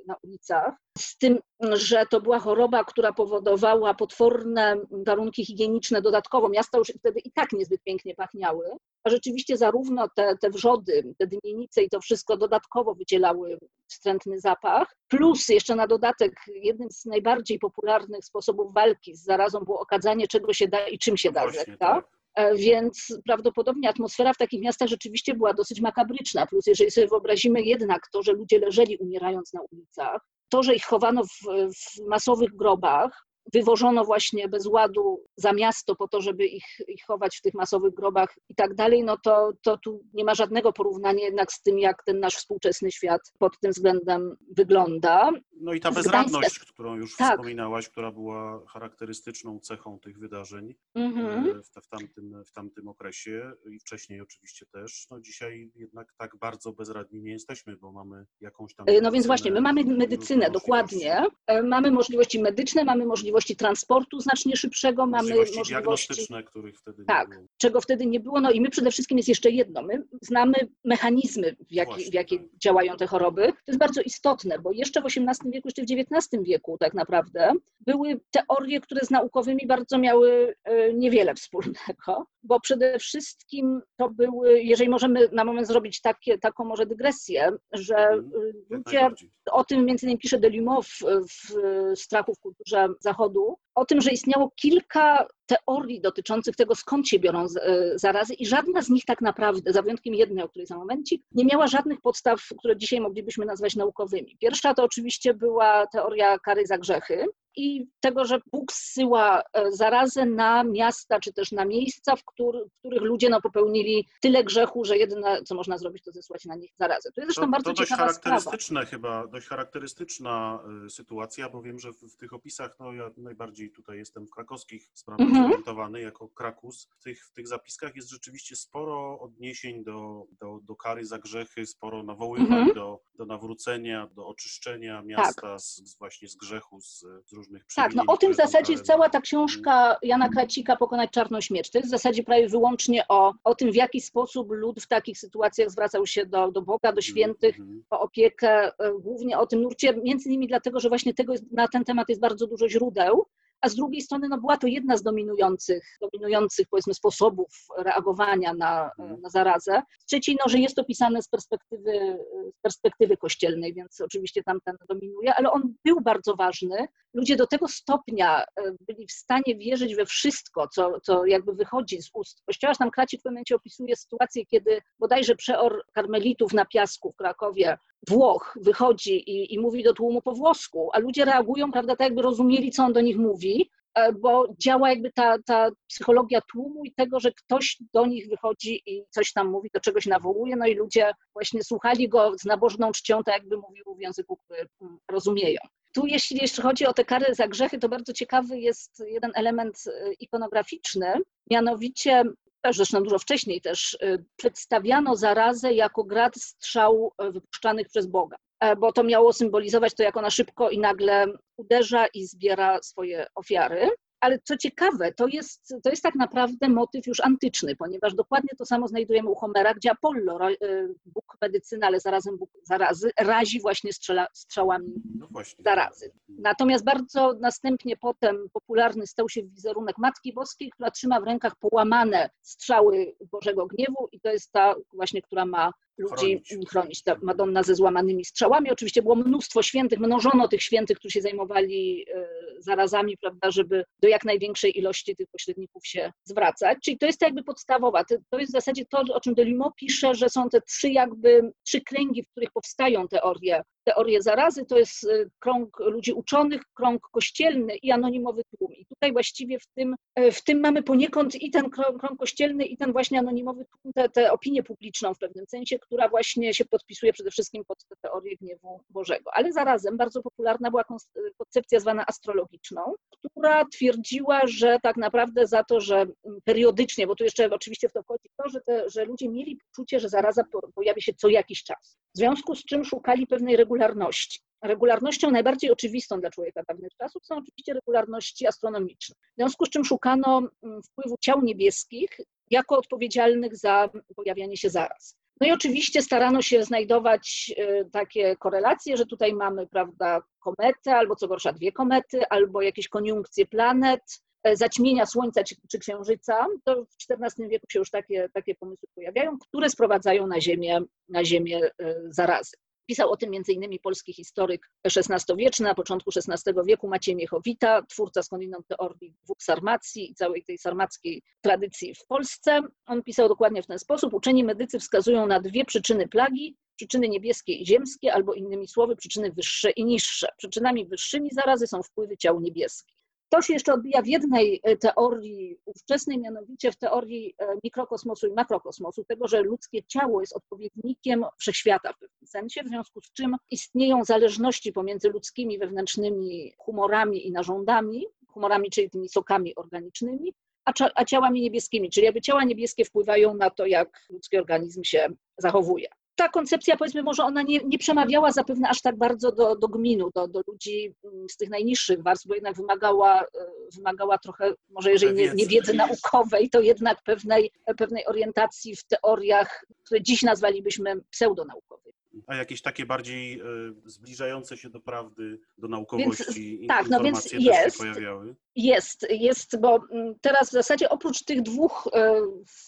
na ulicach, z tym, że to była choroba, która powodowała potworne warunki higieniczne dodatkowo. Miasta już wtedy i tak niezbyt pięknie pachniały, a rzeczywiście zarówno te, te wrzody, te dymienice i to wszystko dodatkowo wydzielały wstrętny zapach, plus jeszcze na dodatek jednym z najbardziej popularnych sposobów walki z zarazą było okadzanie, czego się da i czym się da właśnie, rzeka. tak. E, Więc prawdopodobnie atmosfera w takich miastach rzeczywiście była dosyć makabryczna. Plus, jeżeli sobie wyobrazimy jednak to, że ludzie leżeli umierając na ulicach, to, że ich chowano w, w masowych grobach, wywożono właśnie bez ładu za miasto po to, żeby ich, ich chować w tych masowych grobach i tak dalej, no to, to tu nie ma żadnego porównania jednak z tym, jak ten nasz współczesny świat pod tym względem wygląda. No i ta bezradność, którą już Tak. wspominałaś, która była charakterystyczną cechą tych wydarzeń Mhm. e, w, w, tamtym, w tamtym okresie i wcześniej oczywiście też. No dzisiaj jednak tak bardzo bezradni nie jesteśmy, bo mamy jakąś tam. E, No więc właśnie, my mamy medycynę, dokładnie. E, Mamy możliwości medyczne, mamy możliwości transportu znacznie szybszego, mamy Możliwości możliwości, diagnostyczne, których wtedy Tak. nie było. czego wtedy nie było. No i my przede wszystkim jest jeszcze jedno, my znamy mechanizmy, w, jaki, Właśnie, w jakie tak. działają te choroby. To jest bardzo istotne, bo jeszcze w XVIII wieku, jeszcze w XIX wieku tak naprawdę były teorie, które z naukowymi bardzo miały e, niewiele wspólnego, bo przede wszystkim to były, jeżeli możemy na moment zrobić takie, taką może dygresję, że Mhm. e, ludzie o tym między innymi pisze Delumeau w, w Strachu w kulturze zachodu, o tym, że istniało kilka teorii dotyczących tego, skąd się biorą e, zarazy i żadna z nich tak naprawdę, za wyjątkiem jednej, o której za momencik, nie miała żadnych podstaw, które dzisiaj moglibyśmy nazwać naukowymi. Pierwsza to oczywiście była teoria kary za grzechy i tego, że Bóg zsyła e, zarazę na miasta czy też na miejsca, w, któr- w których ludzie no, popełnili tyle grzechu, że jedyne, co można zrobić, to zesłać na nich zarazę. To jest zresztą To, bardzo to dość charakterystyczne chyba, dość charakterystyczna y, sytuacja, bo wiem, że w, w tych opisach, no ja najbardziej tutaj jestem w krakowskich sprawach Mhm. zorientowany jako Krakus. W tych, w tych zapiskach jest rzeczywiście sporo odniesień do, do, do kary za grzechy, sporo nawoływań Mhm. do, do nawrócenia, do oczyszczenia miasta z, z właśnie z grzechu, z, z różnych Tak, no o tym w zasadzie jest cała ta książka Jana Kracika Pokonać czarną śmierć. To jest w zasadzie prawie wyłącznie o, o tym, w jaki sposób lud w takich sytuacjach zwracał się do, do Boga, do świętych, Mhm. o opiekę, e, głównie o tym nurcie, między innymi dlatego, że właśnie tego jest, na ten temat jest bardzo dużo źródeł, a z drugiej strony no, była to jedna z dominujących, dominujących powiedzmy sposobów reagowania na, Mhm. na zarazę. Z trzeciej, no, że jest to pisane z perspektywy, z perspektywy kościelnej, więc oczywiście tamten dominuje, ale on był bardzo ważny. Ludzie do tego stopnia e, byli w stanie wierzyć we wszystko, co, co jakby wychodzi z ust kościoła, aż tam Kracik w pewnym momencie opisuje sytuację, kiedy bodajże przeor karmelitów na piasku w Krakowie Włoch wychodzi i, i mówi do tłumu po włosku, a ludzie reagują, prawda, tak jakby rozumieli, co on do nich mówi, e, bo działa jakby ta, ta psychologia tłumu i tego, że ktoś do nich wychodzi i coś tam mówi, do czegoś nawołuje, no i ludzie właśnie słuchali go z nabożną czcią, tak jakby mówił w języku, który mm, rozumieją. Tu jeśli jeszcze chodzi o te kary za grzechy, to bardzo ciekawy jest jeden element e, ikonograficzny, mianowicie zresztą dużo wcześniej też y, przedstawiano zarazę jako grad strzał y, wypuszczanych przez Boga, E, bo to miało symbolizować to, jak ona szybko i nagle uderza i zbiera swoje ofiary. Ale co ciekawe, to jest, to jest tak naprawdę motyw już antyczny, ponieważ dokładnie to samo znajdujemy u Homera, gdzie Apollo, y, Bóg medycyny, ale zarazem Bóg zarazy, razi właśnie strzela, strzałami No właśnie. zarazy. Natomiast bardzo następnie potem popularny stał się wizerunek Matki Boskiej, która trzyma w rękach połamane strzały Bożego Gniewu i to jest ta właśnie, która ma ludzi Chronić. chronić, ta Madonna ze złamanymi strzałami. Oczywiście było mnóstwo świętych, mnożono tych świętych, którzy się zajmowali e, zarazami, prawda, żeby do jak największej ilości tych pośredników się zwracać. Czyli to jest jakby podstawowa. To, jest w zasadzie to, o czym Delimot pisze, że są te trzy jakby, trzy kręgi, w których powstają teorie teorie zarazy, to jest y, krąg ludzi uczonych, krąg kościelny i anonimowy tłum. I tutaj właściwie w tym, e, w tym mamy poniekąd i ten krąg, krąg kościelny, i ten właśnie anonimowy tłum, tę te opinię publiczną w pewnym sensie, która właśnie się podpisuje przede wszystkim pod tę teorię gniewu Bożego. Ale zarazem bardzo popularna była koncepcja zwana astrologiczną, która twierdziła, że tak naprawdę za to, że mm, periodycznie, bo tu jeszcze oczywiście w to wchodzi to, że, te, że ludzie mieli poczucie, że zaraza po- pojawi się co jakiś czas. W związku z czym szukali pewnej regularności. Regularnością najbardziej oczywistą dla człowieka dawnych czasów są oczywiście regularności astronomiczne. W związku z czym szukano mm, wpływu ciał niebieskich jako odpowiedzialnych za pojawianie się zaraz. No i oczywiście starano się znajdować e, takie korelacje, że tutaj mamy, prawda, kometę, albo co gorsza dwie komety, albo jakieś koniunkcje planet, e, zaćmienia Słońca czy, czy Księżyca. To w XIV wieku się już takie, takie pomysły pojawiają, które sprowadzają na Ziemię, na ziemię e, zarazy. Pisał o tym m.in. polski historyk XVI-wieczny, na początku XVI wieku Maciej Miechowita, twórca skądinąd teorii dwóch sarmacji i całej tej sarmackiej tradycji w Polsce. On pisał dokładnie w ten sposób. Uczeni medycy wskazują na dwie przyczyny plagi, przyczyny niebieskie i ziemskie, albo innymi słowy, przyczyny wyższe i niższe. Przyczynami wyższymi zarazy są wpływy ciał niebieskich. To się jeszcze odbija w jednej e, teorii ówczesnej, mianowicie w teorii e, mikrokosmosu i makrokosmosu, tego, że ludzkie ciało jest odpowiednikiem wszechświata w pewnym sensie, w związku z czym istnieją zależności pomiędzy ludzkimi wewnętrznymi humorami i narządami, humorami, czyli tymi sokami organicznymi, a, ciałami niebieskimi, czyli jakby ciała niebieskie wpływają na to, jak ludzki organizm się zachowuje ta koncepcja, powiedzmy, może ona nie, nie przemawiała zapewne aż tak bardzo do, do gminu, do, do ludzi mm, z tych najniższych warstw, bo jednak wymagała, e, wymagała trochę, może jeżeli nie, nie wiedzy naukowej, to jednak pewnej, pewnej orientacji w teoriach, które dziś nazwalibyśmy pseudonaukowymi a jakieś takie bardziej e, zbliżające się do prawdy, do naukowości więc, tak, no więc jest, się pojawiały? Jest, jest, bo mm, teraz w zasadzie oprócz tych dwóch e,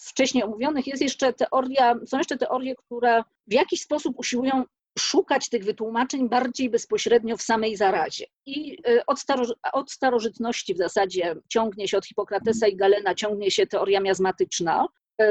wcześniej omówionych jest jeszcze teoria, są jeszcze teorie, które w jakiś sposób usiłują szukać tych wytłumaczeń bardziej bezpośrednio w samej zarazie. I e, od, staro, od starożytności w zasadzie ciągnie się od Hipokratesa i Galena, ciągnie się teoria miazmatyczna,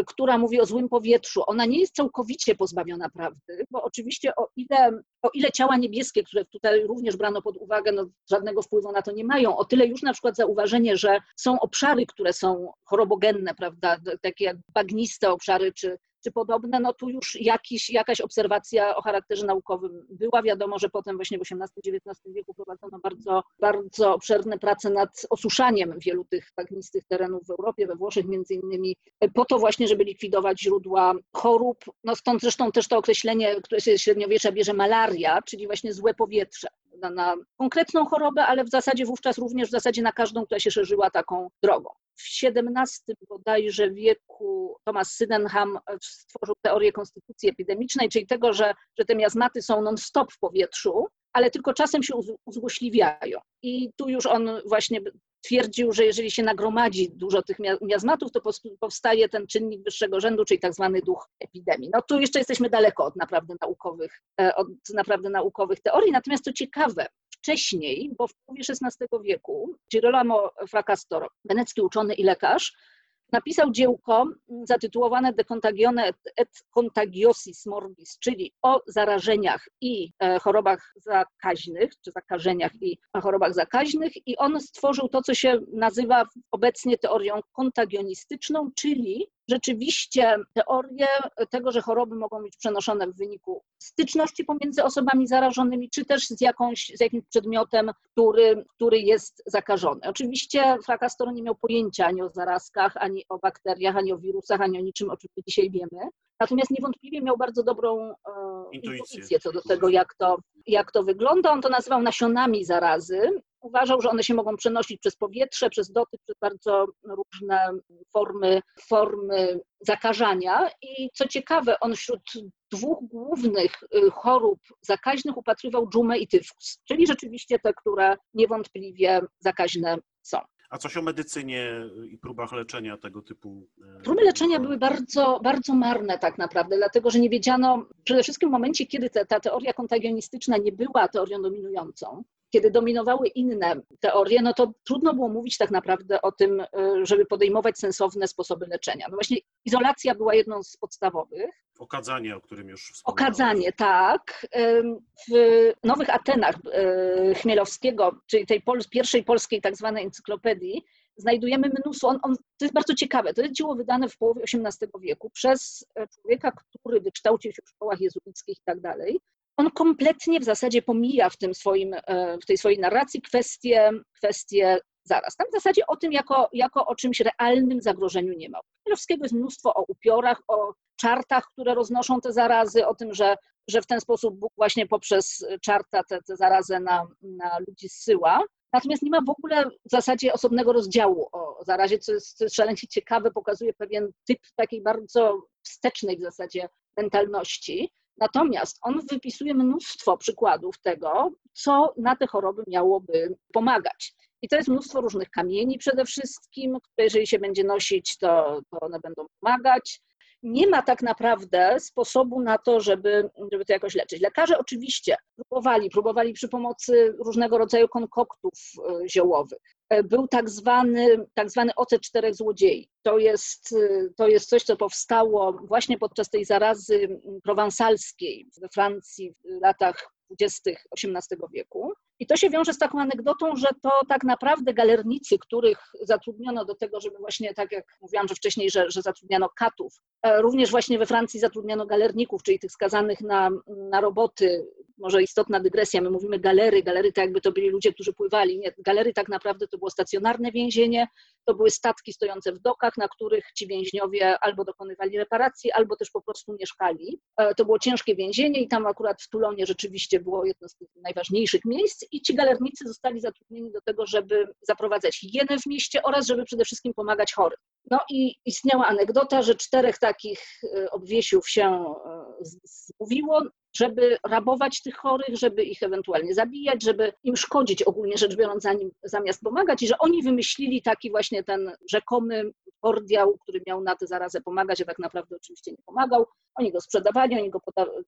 która mówi o złym powietrzu, ona nie jest całkowicie pozbawiona prawdy, bo oczywiście o ile, o ile ciała niebieskie, które tutaj również brano pod uwagę, no, żadnego wpływu na to nie mają, o tyle już na przykład zauważenie, że są obszary, które są chorobogenne, prawda, takie jak bagniste obszary czy czy podobne, no tu już jakiś, jakaś obserwacja o charakterze naukowym była. Wiadomo, że potem właśnie w XVIII-XIX wieku prowadzono bardzo, bardzo obszerne prace nad osuszaniem wielu tych bagnistych terenów w Europie, we Włoszech między innymi, po to właśnie, żeby likwidować źródła chorób. No stąd zresztą też to określenie, które się średniowiecza bierze malaria, czyli właśnie złe powietrze. Na, na, konkretną chorobę, ale w zasadzie wówczas również w zasadzie na każdą, która się szerzyła taką drogą. W XVII bodajże wieku Thomas Sydenham stworzył teorię konstytucji epidemicznej, czyli tego, że, że te miazmaty są non-stop w powietrzu, ale tylko czasem się uzłośliwiają. I tu już on właśnie twierdził, że jeżeli się nagromadzi dużo tych miazmatów, to powstaje ten czynnik wyższego rzędu, czyli tak zwany duch epidemii. No tu jeszcze jesteśmy daleko od naprawdę naukowych, e, od naprawdę naukowych teorii, natomiast to ciekawe, wcześniej, bo w połowie XVI wieku Girolamo Fracastor, wenecki uczony i lekarz, napisał dziełko zatytułowane De contagione et contagiosis morbis, czyli o zarażeniach i e, chorobach zakaźnych, czy zakażeniach i chorobach zakaźnych. I on stworzył to, co się nazywa obecnie teorią kontagionistyczną, czyli rzeczywiście teorię tego, że choroby mogą być przenoszone w wyniku styczności pomiędzy osobami zarażonymi, czy też z, jakąś, z jakimś przedmiotem, który, który jest zakażony. Oczywiście Fracastor nie miał pojęcia ani o zarazkach, ani o bakteriach, ani o wirusach, ani o niczym, o czym dzisiaj wiemy. Natomiast niewątpliwie miał bardzo dobrą e, intuicję co do tego, jak to, jak to wygląda. On to nazywał nasionami zarazy. Uważał, że one się mogą przenosić przez powietrze, przez dotyk, przez bardzo różne formy, formy zakażania. I co ciekawe, on wśród dwóch głównych y, chorób zakaźnych upatrywał dżumę i tyfus, czyli rzeczywiście te, które niewątpliwie zakaźne są. A coś o medycynie i próbach leczenia tego typu? E, Próby leczenia były bardzo, bardzo marne tak naprawdę, dlatego że nie wiedziano, przede wszystkim w momencie, kiedy te, ta teoria kontagionistyczna nie była teorią dominującą, kiedy dominowały inne teorie, no to trudno było mówić tak naprawdę o tym, e, żeby podejmować sensowne sposoby leczenia. No właśnie izolacja była jedną z podstawowych. Okadzanie, o którym już wspomniałem. Okadzanie, tak. W Nowych Atenach e, Chmielowskiego, czyli tej pierwszej polskiej tak zwanej encyklopedii, znajdujemy mnóstwo, on, on, to jest bardzo ciekawe, to jest dzieło wydane w połowie XVIII wieku przez e, człowieka, który wykształcił się w szkołach jezuickich i tak dalej, on kompletnie w zasadzie pomija w, tym swoim, e, w tej swojej narracji kwestie, kwestie zaraz. Tam w zasadzie o tym jako, jako o czymś realnym zagrożeniu nie ma. Chmielowskiego jest mnóstwo o upiorach, o czartach, które roznoszą te zarazy, o tym, że, że w ten sposób Bóg właśnie poprzez czarta tę zarazę na, na ludzi zsyła. Natomiast nie ma w ogóle w zasadzie osobnego rozdziału o zarazie, co jest, co jest szalenie ciekawe, pokazuje pewien typ takiej bardzo wstecznej w zasadzie mentalności. Natomiast on wypisuje mnóstwo przykładów tego, co na te choroby miałoby pomagać. I to jest mnóstwo różnych kamieni przede wszystkim, które jeżeli się będzie nosić, to, to one będą pomagać. Nie ma tak naprawdę sposobu na to, żeby, żeby to jakoś leczyć. Lekarze oczywiście próbowali, próbowali przy pomocy różnego rodzaju konkoktów e, ziołowych. E, był tak zwany, tak zwany ocet czterech złodziei. To jest, e, to jest coś, co powstało właśnie podczas tej zarazy prowansalskiej we Francji w latach 20. XVIII wieku. I to się wiąże z taką anegdotą, że to tak naprawdę galernicy, których zatrudniono do tego, żeby właśnie, tak jak mówiłam, że wcześniej, że, że zatrudniano katów, e, również właśnie we Francji zatrudniano galerników, czyli tych skazanych na, na roboty. Może istotna dygresja, my mówimy galery, galery to jakby to byli ludzie, którzy pływali. Nie, galery tak naprawdę to było stacjonarne więzienie, to były statki stojące w dokach, na których ci więźniowie albo dokonywali reparacji, albo też po prostu mieszkali. E, to było ciężkie więzienie i tam akurat w Tulonie rzeczywiście było jedno z tych najważniejszych miejsc i ci galernicy zostali zatrudnieni do tego, żeby zaprowadzać higienę w mieście oraz żeby przede wszystkim pomagać chorym. No i istniała anegdota, że czterech takich e, obwiesiów się e, zmówiło, żeby rabować tych chorych, żeby ich ewentualnie zabijać, żeby im szkodzić ogólnie rzecz biorąc, zamiast pomagać i że oni wymyślili taki właśnie ten rzekomy kordiał, który miał na tę zarazę pomagać, a tak naprawdę oczywiście nie pomagał. Oni go sprzedawali, oni go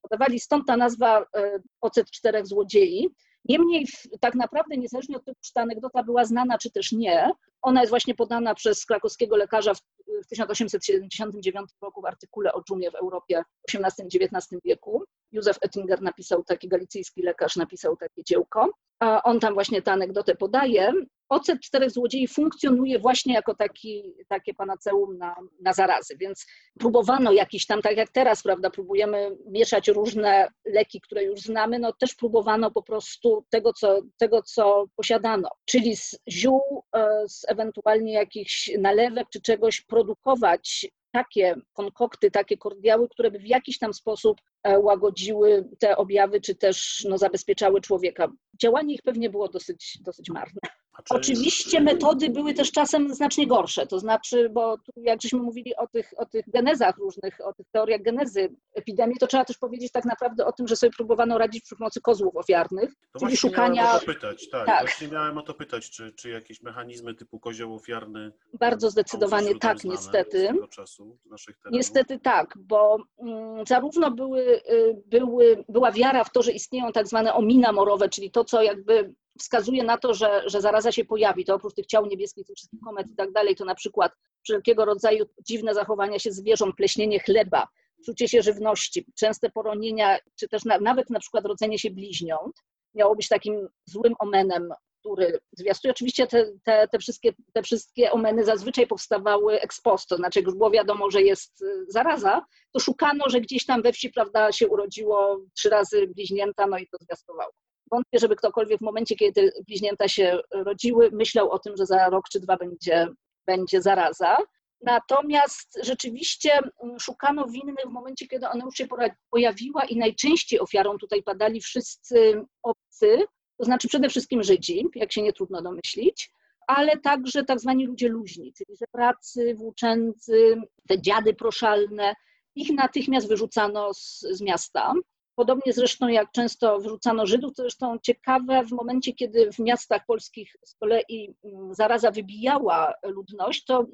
podawali, stąd ta nazwa e, ocet czterech złodziei. Niemniej tak naprawdę niezależnie od tego, czy ta anegdota była znana, czy też nie, ona jest właśnie podana przez krakowskiego lekarza w, w 1879 roku w artykule o dżumie w Europie w XVIII-XIX wieku. Józef Oettinger napisał, taki galicyjski lekarz napisał takie dziełko. On tam właśnie tę anegdotę podaje. Ocet czterech złodziei funkcjonuje właśnie jako taki, takie panaceum na, na zarazy, więc próbowano jakiś tam, tak jak teraz, prawda, próbujemy mieszać różne leki, które już znamy, no też próbowano po prostu tego, co, tego, co posiadano, czyli z ziół, e, z ewentualnie jakichś nalewek czy czegoś produkować takie konkokty, takie kordiały, które by w jakiś tam sposób e, łagodziły te objawy, czy też no, zabezpieczały człowieka. Działanie ich pewnie było dosyć, dosyć marne. Oczywiście metody były też czasem znacznie gorsze, to znaczy, bo tu jak żeśmy mówili o tych, o tych genezach różnych, o tych teoriach genezy epidemii, to trzeba też powiedzieć tak naprawdę o tym, że sobie próbowano radzić przy pomocy kozłów ofiarnych, czyli szukania... Miałem o to pytać, tak, tak. Właśnie miałem o to pytać, czy, czy jakieś mechanizmy typu kozioł ofiarny... Bardzo zdecydowanie tak, niestety. Czasu, niestety tak, bo mm, zarówno były, y, były, była wiara w to, że istnieją tak zwane omina morowe, czyli to, co jakby wskazuje na to, że, że zaraza się pojawi, to oprócz tych ciał niebieskich, tych wszystkich komet i tak dalej, to na przykład wszelkiego rodzaju dziwne zachowania się zwierząt, pleśnienie chleba, czucie się żywności, częste poronienia, czy też na, nawet na przykład rodzenie się bliźniąt miało być takim złym omenem, który zwiastuje. Oczywiście te, te, te, wszystkie, te wszystkie omeny zazwyczaj powstawały ex post, to znaczy jak już było wiadomo, że jest y, zaraza, to szukano, że gdzieś tam we wsi prawda, się urodziło trzy razy bliźnięta, no i to zwiastowało. Wątpię, żeby ktokolwiek w momencie, kiedy bliźnięta się rodziły, myślał o tym, że za rok czy dwa będzie, będzie zaraza. Natomiast rzeczywiście mm, szukano winnych w momencie, kiedy ona już się pojawiła i najczęściej ofiarą tutaj padali wszyscy obcy, to znaczy przede wszystkim Żydzi, jak się nie trudno domyślić, ale także tak zwani ludzie luźni, czyli pracy, włóczęcy, te dziady proszalne. Ich natychmiast wyrzucano z, z miasta. Podobnie zresztą jak często wyrzucano Żydów, to zresztą ciekawe w momencie, kiedy w miastach polskich z kolei mm, zaraza wybijała ludność, to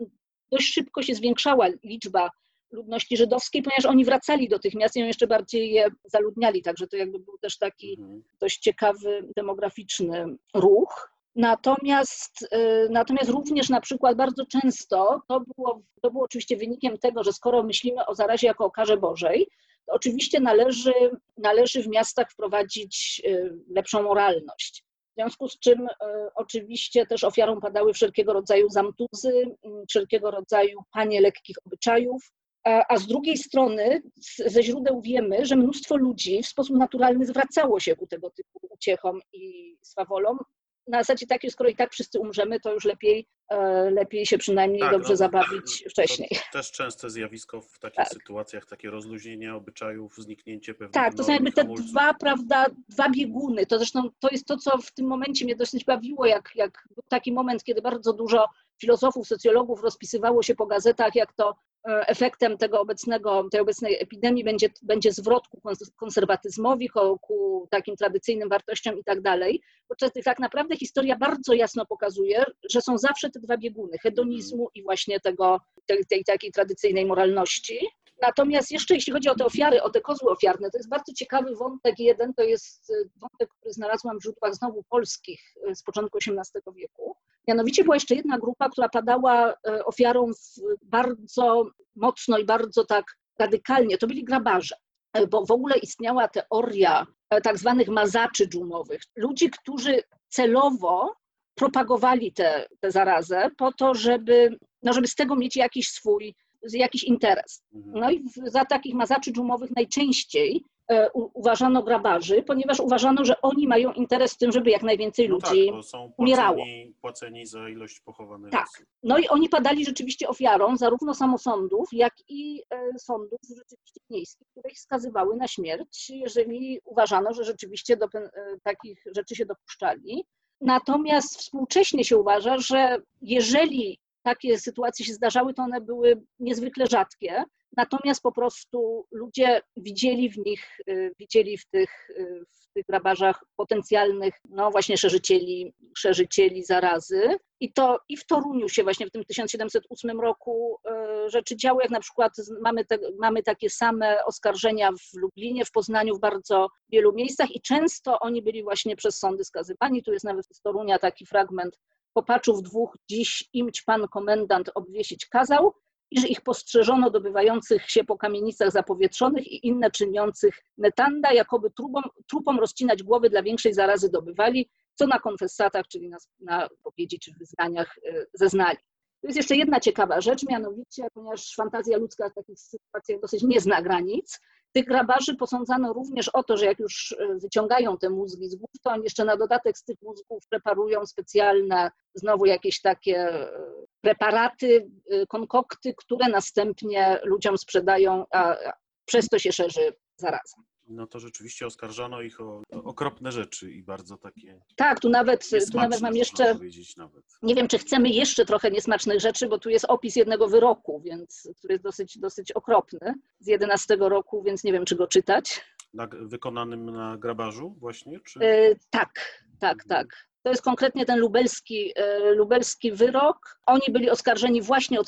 dość szybko się zwiększała liczba ludności żydowskiej, ponieważ oni wracali do tych miast i jeszcze bardziej je zaludniali, także to jakby był też taki mhm. dość ciekawy demograficzny ruch. Natomiast, y, natomiast również na przykład bardzo często to było, to było oczywiście wynikiem tego, że skoro myślimy o zarazie jako o karze Bożej, Oczywiście należy, należy w miastach wprowadzić y, lepszą moralność. W związku z czym y, oczywiście też ofiarą padały wszelkiego rodzaju zamtuzy, y, wszelkiego rodzaju panie lekkich obyczajów, a, z drugiej strony ze źródeł wiemy, że mnóstwo ludzi w sposób naturalny zwracało się ku tego typu uciechom i swawolom, na zasadzie takiej, skoro i tak wszyscy umrzemy, to już lepiej, e, lepiej się przynajmniej tak, dobrze no, zabawić wcześniej. też częste zjawisko w takich tak. sytuacjach, takie rozluźnienie obyczajów, zniknięcie pewnych Tak, to są jakby te dwa, prawda, dwa bieguny. To zresztą to jest to, co w tym momencie mnie dosyć bawiło, jak, jak był taki moment, kiedy bardzo dużo filozofów, socjologów rozpisywało się po gazetach, jak to efektem tego obecnego, tej obecnej epidemii będzie, będzie zwrot ku konserwatyzmowi, ku takim tradycyjnym wartościom i tak dalej. Podczas tak naprawdę historia bardzo jasno pokazuje, że są zawsze te dwa bieguny, hedonizmu i właśnie tego, tej, tej takiej tradycyjnej moralności. Natomiast jeszcze jeśli chodzi o te ofiary, o te kozły ofiarne, to jest bardzo ciekawy wątek jeden, to jest y, wątek, który znalazłam w źródłach znowu polskich y, z początku XVIII wieku. Mianowicie była jeszcze jedna grupa, która padała y, ofiarą bardzo mocno i bardzo tak radykalnie. To byli grabarze, bo w ogóle istniała teoria tak zwanych mazaczy dżumowych. Ludzi, którzy celowo propagowali tę zarazę po to, żeby, no żeby z tego mieć jakiś swój jakiś interes. Mhm. No i za takich mazaczy dżumowych najczęściej e, uważano grabarzy, ponieważ uważano, że oni mają interes w tym, żeby jak najwięcej no ludzi tak, są płaceni, umierało. płaceni za ilość pochowanych Tak. Osób. No i oni padali rzeczywiście ofiarą zarówno samosądów, jak i e, sądów rzeczywiście miejskich, które ich skazywały na śmierć, jeżeli uważano, że rzeczywiście do e, takich rzeczy się dopuszczali. Natomiast współcześnie się uważa, że jeżeli takie sytuacje się zdarzały, to one były niezwykle rzadkie. Natomiast po prostu ludzie widzieli w nich, y, widzieli w tych, y, w tych grabarzach potencjalnych, no właśnie szerzycieli, szerzycieli zarazy. I to i w Toruniu się właśnie w tym 1708 roku y, rzeczy działy, jak na przykład mamy, te, mamy takie same oskarżenia w Lublinie, w Poznaniu, w bardzo wielu miejscach i często oni byli właśnie przez sądy skazywani. Tu jest nawet z Torunia taki fragment Popaczów dwóch dziś imć pan komendant obwiesić kazał, i że ich postrzeżono dobywających się po kamienicach zapowietrzonych i inne czyniących netanda, jakoby trupom, trupom rozcinać głowy dla większej zarazy dobywali, co na konfesatach, czyli na, na powiedzi czy wyznaniach y, zeznali. Tu jest jeszcze jedna ciekawa rzecz, mianowicie, ponieważ fantazja ludzka w takich sytuacjach dosyć nie zna granic, tych grabarzy posądzano również o to, że jak już e, wyciągają te mózgi z głów, to oni jeszcze na dodatek z tych mózgów preparują specjalne, znowu jakieś takie e, preparaty, e, konkokty, które następnie ludziom sprzedają, a przez to się szerzy zaraza no to rzeczywiście oskarżano ich o, okropne rzeczy i bardzo takie. Tak, tu nawet, tu nawet mam jeszcze. Nawet. Nie wiem, czy chcemy jeszcze trochę niesmacznych rzeczy, bo tu jest opis jednego wyroku, więc, który jest dosyć, dosyć okropny z 11 roku, więc nie wiem, czy go czytać. Na, wykonanym na grabarzu właśnie? Czy... Yy, tak, tak, mhm. tak. To jest konkretnie ten lubelski, e, lubelski wyrok. Oni byli oskarżeni właśnie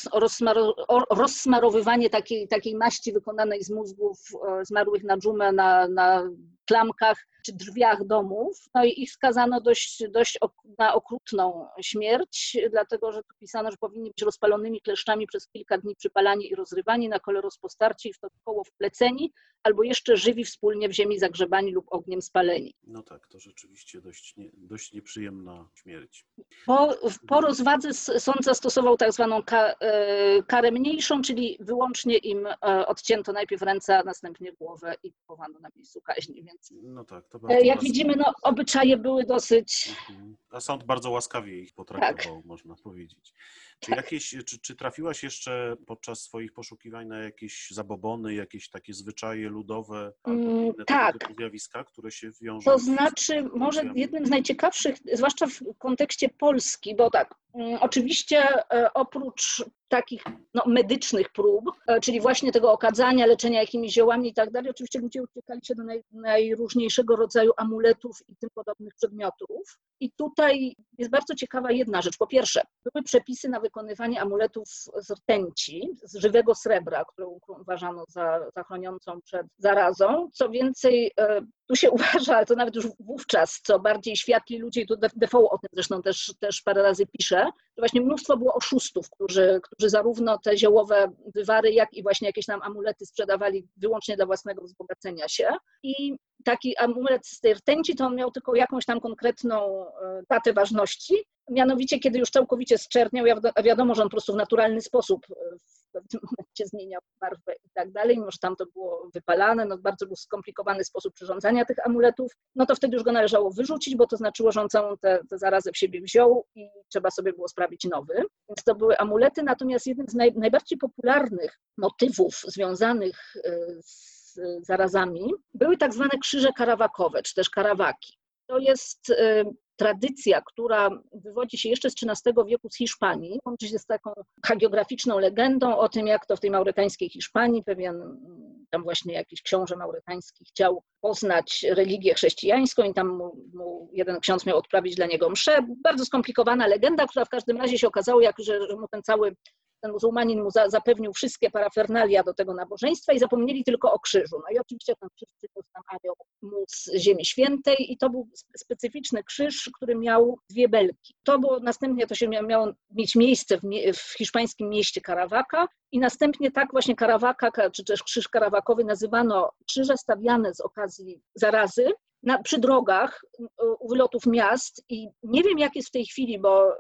o, rozsmarowywanie takiej, takiej maści wykonanej z mózgów e, zmarłych na dżumę na, na klamkach czy drzwiach domów. No i ich skazano dość, dość na okrutną śmierć, dlatego że tu pisano, że powinni być rozpalonymi kleszczami przez kilka dni przypalani i rozrywani, na kole rozpostarci i w to koło wpleceni, albo jeszcze żywi wspólnie w ziemi zagrzebani lub ogniem spaleni. No tak, to rzeczywiście dość, nie, dość nieprzyjemna śmierć. Po, po rozwadze sąd zastosował tak zwaną e, karę mniejszą, czyli wyłącznie im e, odcięto najpierw ręce, a następnie głowę i pochowano na miejscu kaźni. Więc... No tak, to e, Jak widzimy, no, obyczaje były dosyć. Mhm. A sąd bardzo łaskawie ich potraktował, tak. można powiedzieć. Czy, jakieś, czy, czy trafiłaś jeszcze podczas swoich poszukiwań na jakieś zabobony, jakieś takie zwyczaje ludowe albo mm, inne tak. typu zjawiska, które się wiążą? To znaczy, może jednym z najciekawszych, zwłaszcza w kontekście Polski, bo tak, mm, oczywiście e, oprócz takich no, medycznych prób, e, czyli właśnie tego okadzania, leczenia jakimiś ziołami i tak dalej, oczywiście ludzie uciekali się do naj, najróżniejszego rodzaju amuletów i tym podobnych przedmiotów. I tutaj jest bardzo ciekawa jedna rzecz. Po pierwsze, były przepisy na wykonywanie amuletów z rtęci, z żywego srebra, którą uważano za, za chroniącą przed zarazą. Co więcej, e, tu się uważa, ale to nawet już wówczas, co bardziej światli ludzie, i tu Defoe o tym zresztą też, też parę razy pisze, że właśnie mnóstwo było oszustów, którzy, którzy zarówno te ziołowe wywary, jak i właśnie jakieś tam amulety sprzedawali wyłącznie dla własnego wzbogacenia się. I taki amulet z tej rtęci to on miał tylko jakąś tam konkretną e, datę ważności, mianowicie kiedy już całkowicie zczerniał, wiadomo, że on po prostu w naturalny sposób e, w pewnym momencie zmieniał barwę i tak dalej, mimo że tam to było wypalane, no bardzo był skomplikowany sposób przyrządzania tych amuletów, no to wtedy już go należało wyrzucić, bo to znaczyło, że on całą tę zarazę w siebie wziął i trzeba sobie było sprawić nowy. Więc to były amulety, natomiast jednym z naj, najbardziej popularnych motywów związanych e, z zarazami, były tak zwane krzyże karawakowe, czy też karawaki. To jest y, tradycja, która wywodzi się jeszcze z XIII wieku z Hiszpanii, łączy się z taką hagiograficzną legendą o tym, jak to w tej maurytańskiej Hiszpanii pewien tam właśnie jakiś książę maurytański chciał poznać religię chrześcijańską i tam mu, mu jeden ksiądz miał odprawić dla niego mszę. Bardzo skomplikowana legenda, która w każdym razie się okazało, jak, że, że mu ten cały ten muzułmanin mu za, zapewnił wszystkie parafernalia do tego nabożeństwa i zapomnieli tylko o krzyżu. No i oczywiście ten krzyż przyniósł mu z Ziemi Świętej i to był specyficzny krzyż, który miał dwie belki. To było, następnie to się miało mieć miejsce w, w hiszpańskim mieście Caravaca i następnie tak właśnie Caravaca, czy też krzyż karawakowy nazywano krzyże stawiane z okazji zarazy, na, przy drogach u wylotów miast i nie wiem jak jest w tej chwili, bo e,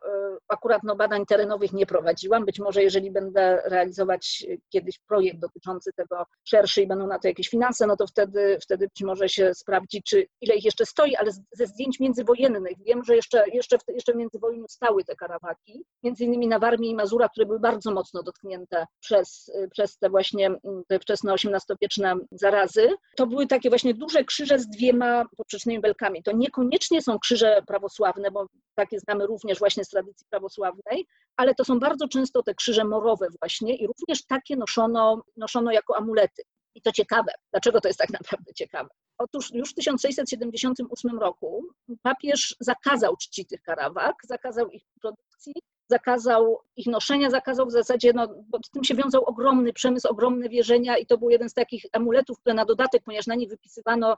akurat no, badań terenowych nie prowadziłam. Być może jeżeli będę realizować kiedyś projekt dotyczący tego szerszy i będą na to jakieś finanse, no to wtedy, wtedy być może się sprawdzi, czy ile ich jeszcze stoi, ale ze zdjęć międzywojennych wiem, że jeszcze, jeszcze, w, jeszcze międzywojniu stały te karawaki, między innymi na Warmii i Mazura, które były bardzo mocno dotknięte przez, przez te właśnie te wczesne XVIII-wieczne zarazy. To były takie właśnie duże krzyże z dwiema poprzecznymi belkami. To niekoniecznie są krzyże prawosławne, bo takie znamy również właśnie z tradycji prawosławnej, ale to są bardzo często te krzyże morowe właśnie i również takie noszono, noszono jako amulety. I to ciekawe. Dlaczego to jest tak naprawdę ciekawe? Otóż już w 1678 roku papież zakazał czci tych karawak, zakazał ich produkcji, zakazał ich noszenia, zakazał w zasadzie, no, bo z tym się wiązał ogromny przemysł, ogromne wierzenia i to był jeden z takich amuletów, które na dodatek, ponieważ na nie wypisywano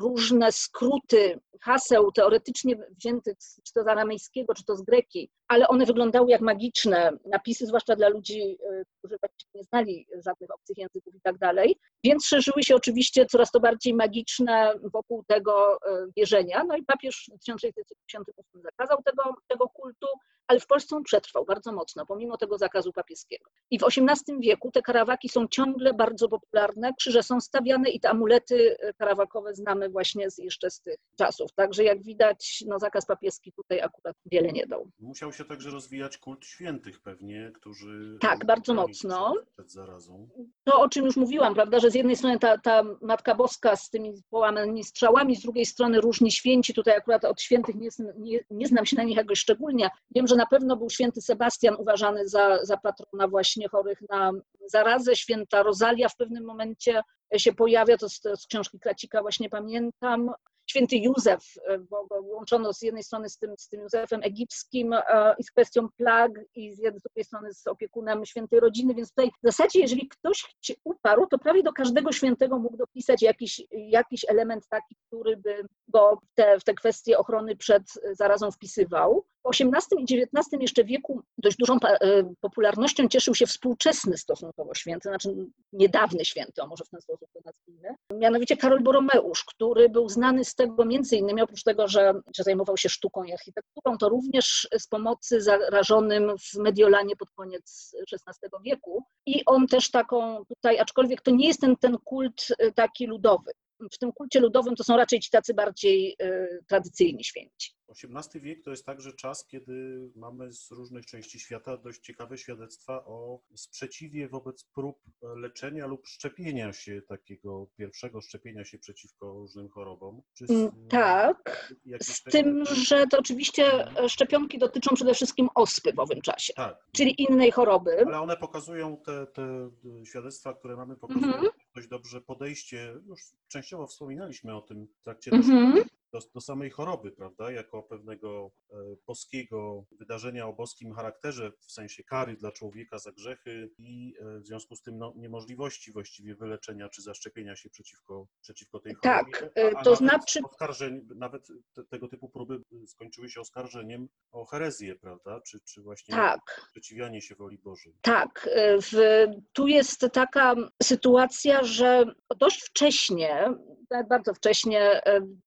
różne skróty haseł teoretycznie wziętych czy to z aramejskiego, czy to z greki, ale one wyglądały jak magiczne napisy, zwłaszcza dla ludzi, e, którzy nie znali żadnych obcych języków i tak dalej. Więc szerzyły się oczywiście coraz to bardziej magiczne wokół tego e, wierzenia. No i papież w 1678 zakazał tego, tego kultu, ale w Polsce on przetrwał bardzo mocno, pomimo tego zakazu papieskiego. I w XVIII wieku te karawaki są ciągle bardzo popularne, krzyże są stawiane i te amulety karawakowe znamy właśnie z, jeszcze z tych czasów. Także jak widać, no zakaz papieski tutaj akurat wiele nie dał. Musiał się także rozwijać kult świętych pewnie, którzy... Tak, bardzo mocno. Przed zarazą. To, o czym już mówiłam, prawda, że z jednej strony ta, ta Matka Boska z tymi połamanymi strzałami, z drugiej strony różni święci, tutaj akurat od świętych nie, nie, nie znam się na nich jakoś szczególnie. Wiem, że na pewno był święty Sebastian uważany za, za patrona właśnie chorych na zarazę, święta Rozalia w pewnym momencie się pojawia, to z, z książki Kracika właśnie pamiętam, święty Józef, e, bo go łączono z jednej strony z tym, z tym Józefem egipskim e, i z kwestią plag i z drugiej strony z opiekunem świętej rodziny, więc tutaj w zasadzie jeżeli ktoś się uparł, to prawie do każdego świętego mógł dopisać jakiś, jakiś element taki, który by go te, w te kwestie ochrony przed zarazą wpisywał. W XVIII i XIX jeszcze wieku dość dużą e, popularnością cieszył się współczesny stosunkowo święty, znaczy niedawny święty, o może w ten sposób to nazwijmy, mianowicie Karol Boromeusz, który był znany z tego między innymi, oprócz tego, że, że zajmował się sztuką i architekturą, to również z pomocy zarażonym w Mediolanie pod koniec XVI wieku. I on też taką tutaj, aczkolwiek to nie jest ten, ten kult e, taki ludowy, w tym kulcie ludowym to są raczej ci tacy bardziej y, tradycyjni święci. XVIII wiek to jest także czas, kiedy mamy z różnych części świata dość ciekawe świadectwa o sprzeciwie wobec prób leczenia lub szczepienia się, takiego pierwszego szczepienia się przeciwko różnym chorobom. Z, mm, tak, z tym, że to oczywiście mhm. szczepionki dotyczą przede wszystkim ospy w owym czasie, tak. czyli innej choroby. Ale one pokazują, te, te świadectwa, które mamy, pokazują mhm. Dość dobrze podejście, już częściowo wspominaliśmy o tym w trakcie mhm do, do samej choroby, prawda, jako pewnego e, boskiego wydarzenia o boskim charakterze, w sensie kary dla człowieka za grzechy i e, w związku z tym no, niemożliwości właściwie wyleczenia czy zaszczepienia się przeciwko, przeciwko tej chorobie. Tak, a, a to znaczy... Oskarżeń, nawet te, tego typu próby skończyły się oskarżeniem o herezję, prawda, czy, czy właśnie tak. sprzeciwianie się woli Bożej. Tak, w, tu jest taka sytuacja, że dość wcześnie, bardzo wcześnie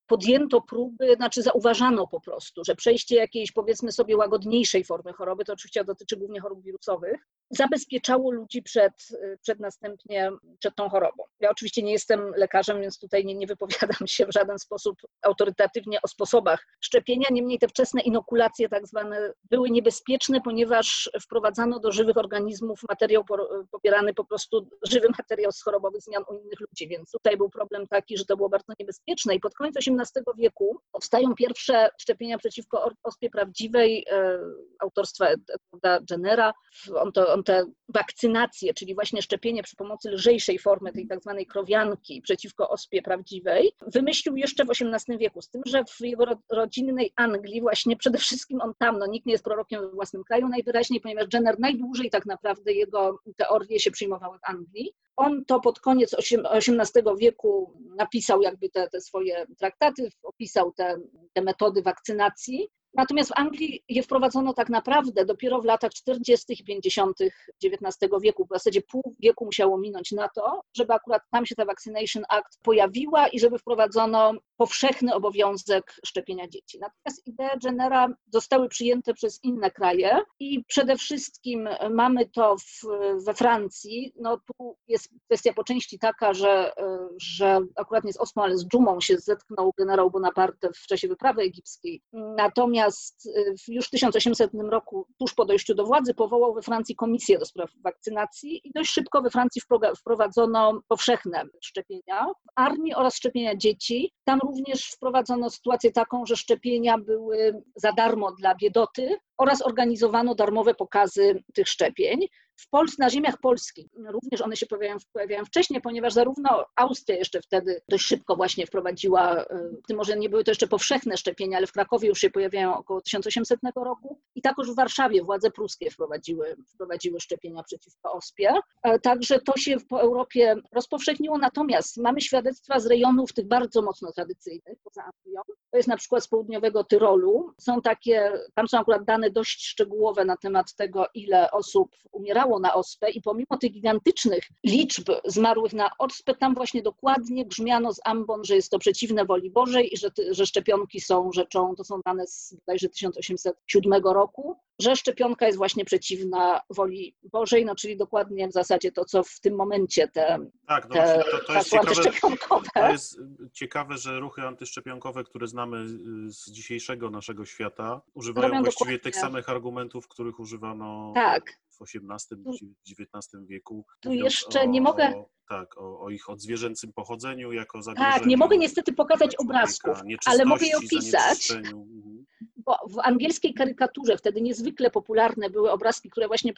podjęto próby, znaczy zauważano po prostu, że przejście jakiejś powiedzmy sobie łagodniejszej formy choroby, to oczywiście dotyczy głównie chorób wirusowych, zabezpieczało ludzi przed, przed następnie, przed tą chorobą. Ja oczywiście nie jestem lekarzem, więc tutaj nie, nie wypowiadam się w żaden sposób autorytatywnie o sposobach szczepienia, niemniej te wczesne inokulacje tak zwane były niebezpieczne, ponieważ wprowadzano do żywych organizmów materiał pobierany po prostu, żywy materiał z chorobowych zmian u innych ludzi, więc tutaj był problem taki, że to było bardzo niebezpieczne i pod koniec XVIII wieku powstają pierwsze szczepienia przeciwko ospie prawdziwej e, autorstwa Edwarda Jennera. On, to, on te wakcynacje, czyli właśnie szczepienie przy pomocy lżejszej formy tej tak zwanej krowianki przeciwko ospie prawdziwej, wymyślił jeszcze w XVIII wieku, z tym, że w jego rodzinnej Anglii właśnie przede wszystkim on tam, no nikt nie jest prorokiem we własnym kraju najwyraźniej, ponieważ Jenner najdłużej tak naprawdę jego teorie się przyjmowały w Anglii. On to pod koniec XVIII wieku napisał jakby te, te swoje traktaty, opisał te, te metody wakcynacji Natomiast w Anglii je wprowadzono tak naprawdę dopiero w latach 40. i 50. XIX wieku. W zasadzie pół wieku musiało minąć na to, żeby akurat tam się ta Vaccination Act pojawiła i żeby wprowadzono powszechny obowiązek szczepienia dzieci. Natomiast idee Jennera zostały przyjęte przez inne kraje i przede wszystkim mamy to w, we Francji. No tu jest kwestia po części taka, że, że akurat nie z Osmo, ale z dżumą się zetknął generał Bonaparte w czasie wyprawy egipskiej. Natomiast Natomiast y, już w 1800 roku, tuż po dojściu do władzy, powołał we Francji komisję do spraw wakcynacji i dość szybko we Francji wprowadzono powszechne szczepienia w armii oraz szczepienia dzieci. Tam również wprowadzono sytuację taką, że szczepienia były za darmo dla biedoty oraz organizowano darmowe pokazy tych szczepień w Polsce, na ziemiach polskich również one się pojawiają, pojawiają wcześniej, ponieważ zarówno Austria jeszcze wtedy dość szybko właśnie wprowadziła, tym może nie były to jeszcze powszechne szczepienia, ale w Krakowie już się pojawiają około 1800 roku i takoż w Warszawie władze pruskie wprowadziły, wprowadziły szczepienia przeciwko ospie. E, także to się po Europie rozpowszechniło, natomiast mamy świadectwa z rejonów tych bardzo mocno tradycyjnych poza Anglią. To jest na przykład z południowego Tyrolu. Są takie, tam są akurat dane dość szczegółowe na temat tego, ile osób umierało na ospę i pomimo tych gigantycznych liczb zmarłych na ospę, tam właśnie dokładnie grzmiano z ambon, że jest to przeciwne woli Bożej i że, że szczepionki są rzeczą, to są dane z bodajże 1807 roku, że szczepionka jest właśnie przeciwna woli Bożej, no czyli dokładnie w zasadzie to, co w tym momencie te, tak, no te to, to jest ciekawe, To jest ciekawe, że ruchy antyszczepionkowe, które znamy z dzisiejszego naszego świata, używają Robią właściwie dokładnie. tych samych argumentów, których używano tak. W XVIII, XIX wieku. Tu jeszcze o, nie mogę... O, tak, o, o, ich odzwierzęcym pochodzeniu jako zagrożeniu. Tak, nie mogę niestety pokazać obrazków, ale mogę je opisać. Mhm bo w angielskiej karykaturze wtedy niezwykle popularne były obrazki, które właśnie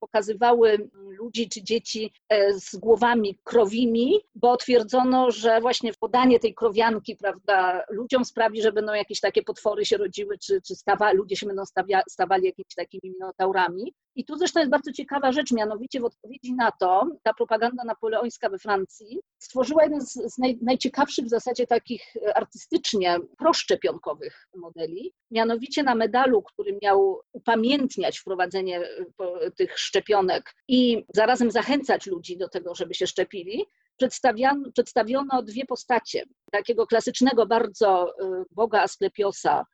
pokazywały ludzi czy dzieci e, z głowami krowimi, bo twierdzono, że właśnie podanie tej krowianki prawda, ludziom sprawi, że będą jakieś takie potwory się rodziły, czy, czy stawa, ludzie się będą stawia, stawali jakimiś takimi minotaurami. I tu zresztą jest bardzo ciekawa rzecz, mianowicie w odpowiedzi na to ta propaganda napoleońska we Francji stworzyła jeden z, z naj, najciekawszych w zasadzie takich artystycznie proszczepionkowych modeli, Mianowicie na medalu, który miał upamiętniać wprowadzenie e, tych szczepionek i zarazem zachęcać ludzi do tego, żeby się szczepili, przedstawiono, przedstawiono dwie postacie. Takiego klasycznego bardzo e, boga Asklepiosa,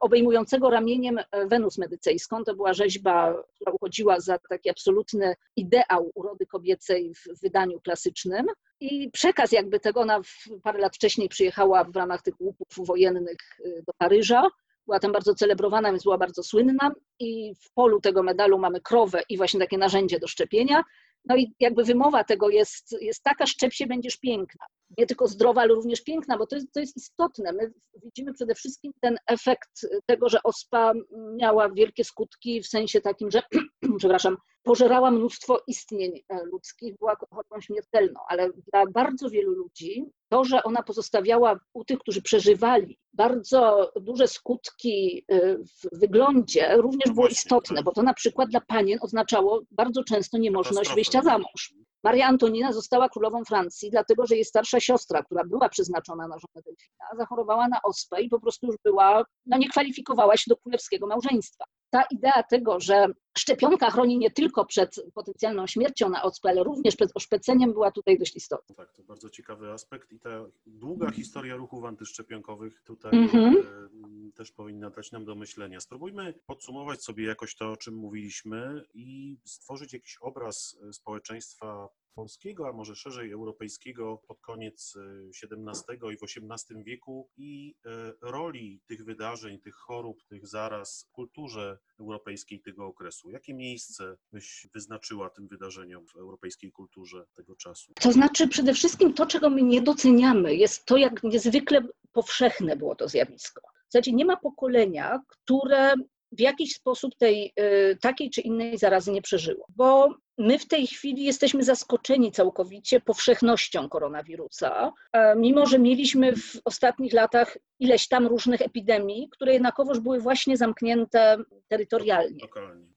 obejmującego ramieniem e, Wenus medycejską. To była rzeźba, która uchodziła za taki absolutny ideał urody kobiecej w wydaniu klasycznym. I przekaz jakby tego, ona parę lat wcześniej przyjechała w ramach tych łupów wojennych do Paryża była tam bardzo celebrowana, więc była bardzo słynna i w polu tego medalu mamy krowę i właśnie takie narzędzie do szczepienia. No i jakby wymowa tego jest, jest taka, szczep się, będziesz piękna. Nie tylko zdrowa, ale również piękna, bo to jest, to jest istotne. My widzimy przede wszystkim ten efekt tego, że ospa miała wielkie skutki w sensie takim, że, przepraszam, pożerała mnóstwo istnień e, ludzkich, była chorobą śmiertelną, ale dla bardzo wielu ludzi to, że ona pozostawiała u tych, którzy przeżywali bardzo duże skutki e, w wyglądzie, również było istotne, bo to na przykład dla panien oznaczało bardzo często niemożność wyjścia za mąż. Maria Antonina została królową Francji, dlatego że jej starsza siostra, która była przeznaczona na żonę Delfina, zachorowała na ospę i po prostu już była, no nie kwalifikowała się do królewskiego małżeństwa. Ta idea tego, że szczepionka chroni nie tylko przed potencjalną śmiercią na ospę, ale również przed oszpeceniem była tutaj dość istotna. Tak, to bardzo ciekawy aspekt i ta długa historia ruchów antyszczepionkowych tutaj mm -hmm. też powinna dać nam do myślenia. Spróbujmy podsumować sobie jakoś to, o czym mówiliśmy i stworzyć jakiś obraz e, społeczeństwa polskiego, a może szerzej europejskiego pod koniec XVII e, i w XVIII wieku i e, roli tych wydarzeń, tych chorób, tych zaraz w kulturze europejskiej tego okresu. Jakie miejsce byś wyznaczyła tym wydarzeniom w europejskiej kulturze tego czasu? To znaczy przede wszystkim to, czego my nie doceniamy, jest to, jak niezwykle powszechne było to zjawisko. W zasadzie nie ma pokolenia, które w jakiś sposób tej y, takiej czy innej zarazy nie przeżyło. Bo My w tej chwili jesteśmy zaskoczeni całkowicie powszechnością koronawirusa, e, mimo że mieliśmy w ostatnich latach ileś tam różnych epidemii, które jednakowoż były właśnie zamknięte terytorialnie.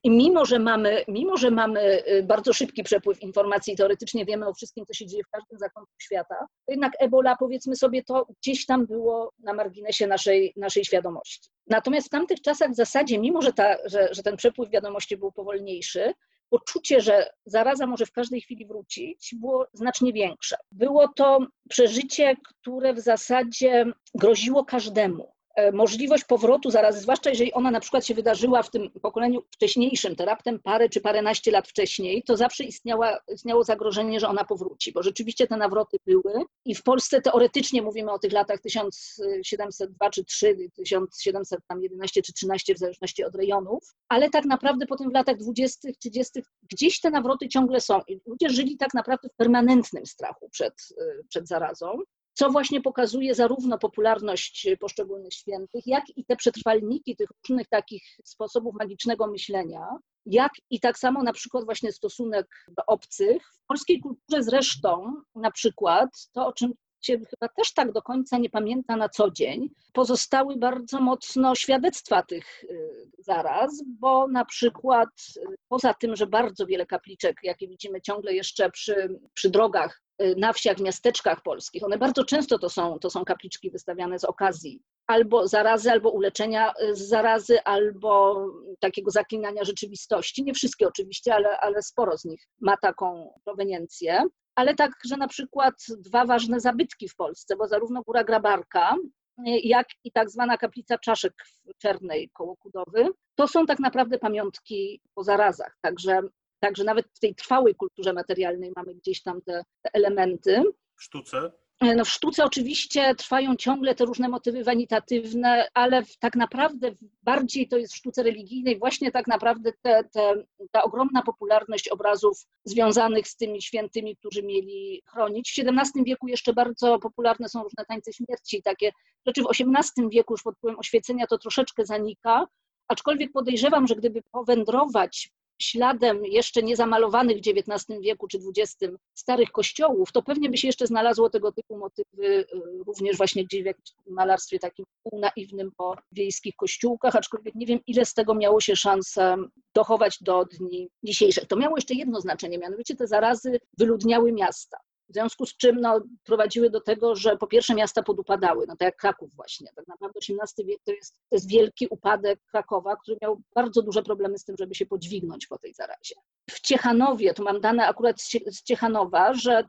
I mimo że, mamy, mimo, że mamy y, bardzo szybki przepływ informacji, teoretycznie wiemy o wszystkim, co się dzieje w każdym zakątku świata, to jednak Ebola, powiedzmy sobie, to gdzieś tam było na marginesie naszej, naszej świadomości. Natomiast w tamtych czasach w zasadzie, mimo że, ta, że, że ten przepływ wiadomości był powolniejszy, poczucie, że zaraza może w każdej chwili wrócić, było znacznie większe. Było to przeżycie, które w zasadzie groziło każdemu. E, możliwość powrotu zaraz, zwłaszcza jeżeli ona na przykład się wydarzyła w tym pokoleniu wcześniejszym, to raptem parę czy paręnaście lat wcześniej, to zawsze istniała, istniało zagrożenie, że ona powróci, bo rzeczywiście te nawroty były i w Polsce teoretycznie mówimy o tych latach 1702 czy 3, 1711 czy 13 w zależności od rejonów, ale tak naprawdę potem w latach 20, 30 gdzieś te nawroty ciągle są i ludzie żyli tak naprawdę w permanentnym strachu przed, e, przed zarazą co właśnie pokazuje zarówno popularność poszczególnych świętych, jak i te przetrwalniki tych różnych takich sposobów magicznego myślenia, jak i tak samo na przykład właśnie stosunek do obcych. W polskiej kulturze zresztą na przykład to, o czym się chyba też tak do końca nie pamięta na co dzień, pozostały bardzo mocno świadectwa tych y, zaraz, bo na przykład y, poza tym, że bardzo wiele kapliczek, jakie widzimy ciągle jeszcze przy, przy drogach, y, na wsiach, w miasteczkach polskich, one bardzo często to są, to są kapliczki wystawiane z okazji albo zarazy, albo uleczenia z zarazy, albo takiego zaklinania rzeczywistości. Nie wszystkie oczywiście, ale, ale sporo z nich ma taką proweniencję ale także na przykład dwa ważne zabytki w Polsce, bo zarówno Góra Grabarka, jak i tak zwana kaplica czaszek w Czernej koło Kudowy, to są tak naprawdę pamiątki po zarazach. Także, także nawet w tej trwałej kulturze materialnej mamy gdzieś tam te, te elementy. W sztuce? No w sztuce oczywiście trwają ciągle te różne motywy wanitatywne, ale tak naprawdę bardziej to jest w sztuce religijnej właśnie tak naprawdę te, te, ta ogromna popularność obrazów związanych z tymi świętymi, którzy mieli chronić. W XVII wieku jeszcze bardzo popularne są różne tańce śmierci, takie rzeczy w XVIII wieku już pod wpływem oświecenia to troszeczkę zanika, aczkolwiek podejrzewam, że gdyby powędrować śladem jeszcze niezamalowanych w XIX wieku czy XX starych kościołów, to pewnie by się jeszcze znalazło tego typu motywy y, również właśnie gdzieś w malarstwie takim półnaiwnym po wiejskich kościółkach, aczkolwiek nie wiem, ile z tego miało się szansę dochować do dni dzisiejszych. To miało jeszcze jedno znaczenie, mianowicie te zarazy wyludniały miasta. W związku z czym no, prowadziły do tego, że po pierwsze miasta podupadały, no tak jak Kraków właśnie. Tak naprawdę XVIII wiek to jest, to jest wielki upadek Krakowa, który miał bardzo duże problemy z tym, żeby się podźwignąć po tej zarazie. W Ciechanowie, tu mam dane akurat z Ciechanowa, że,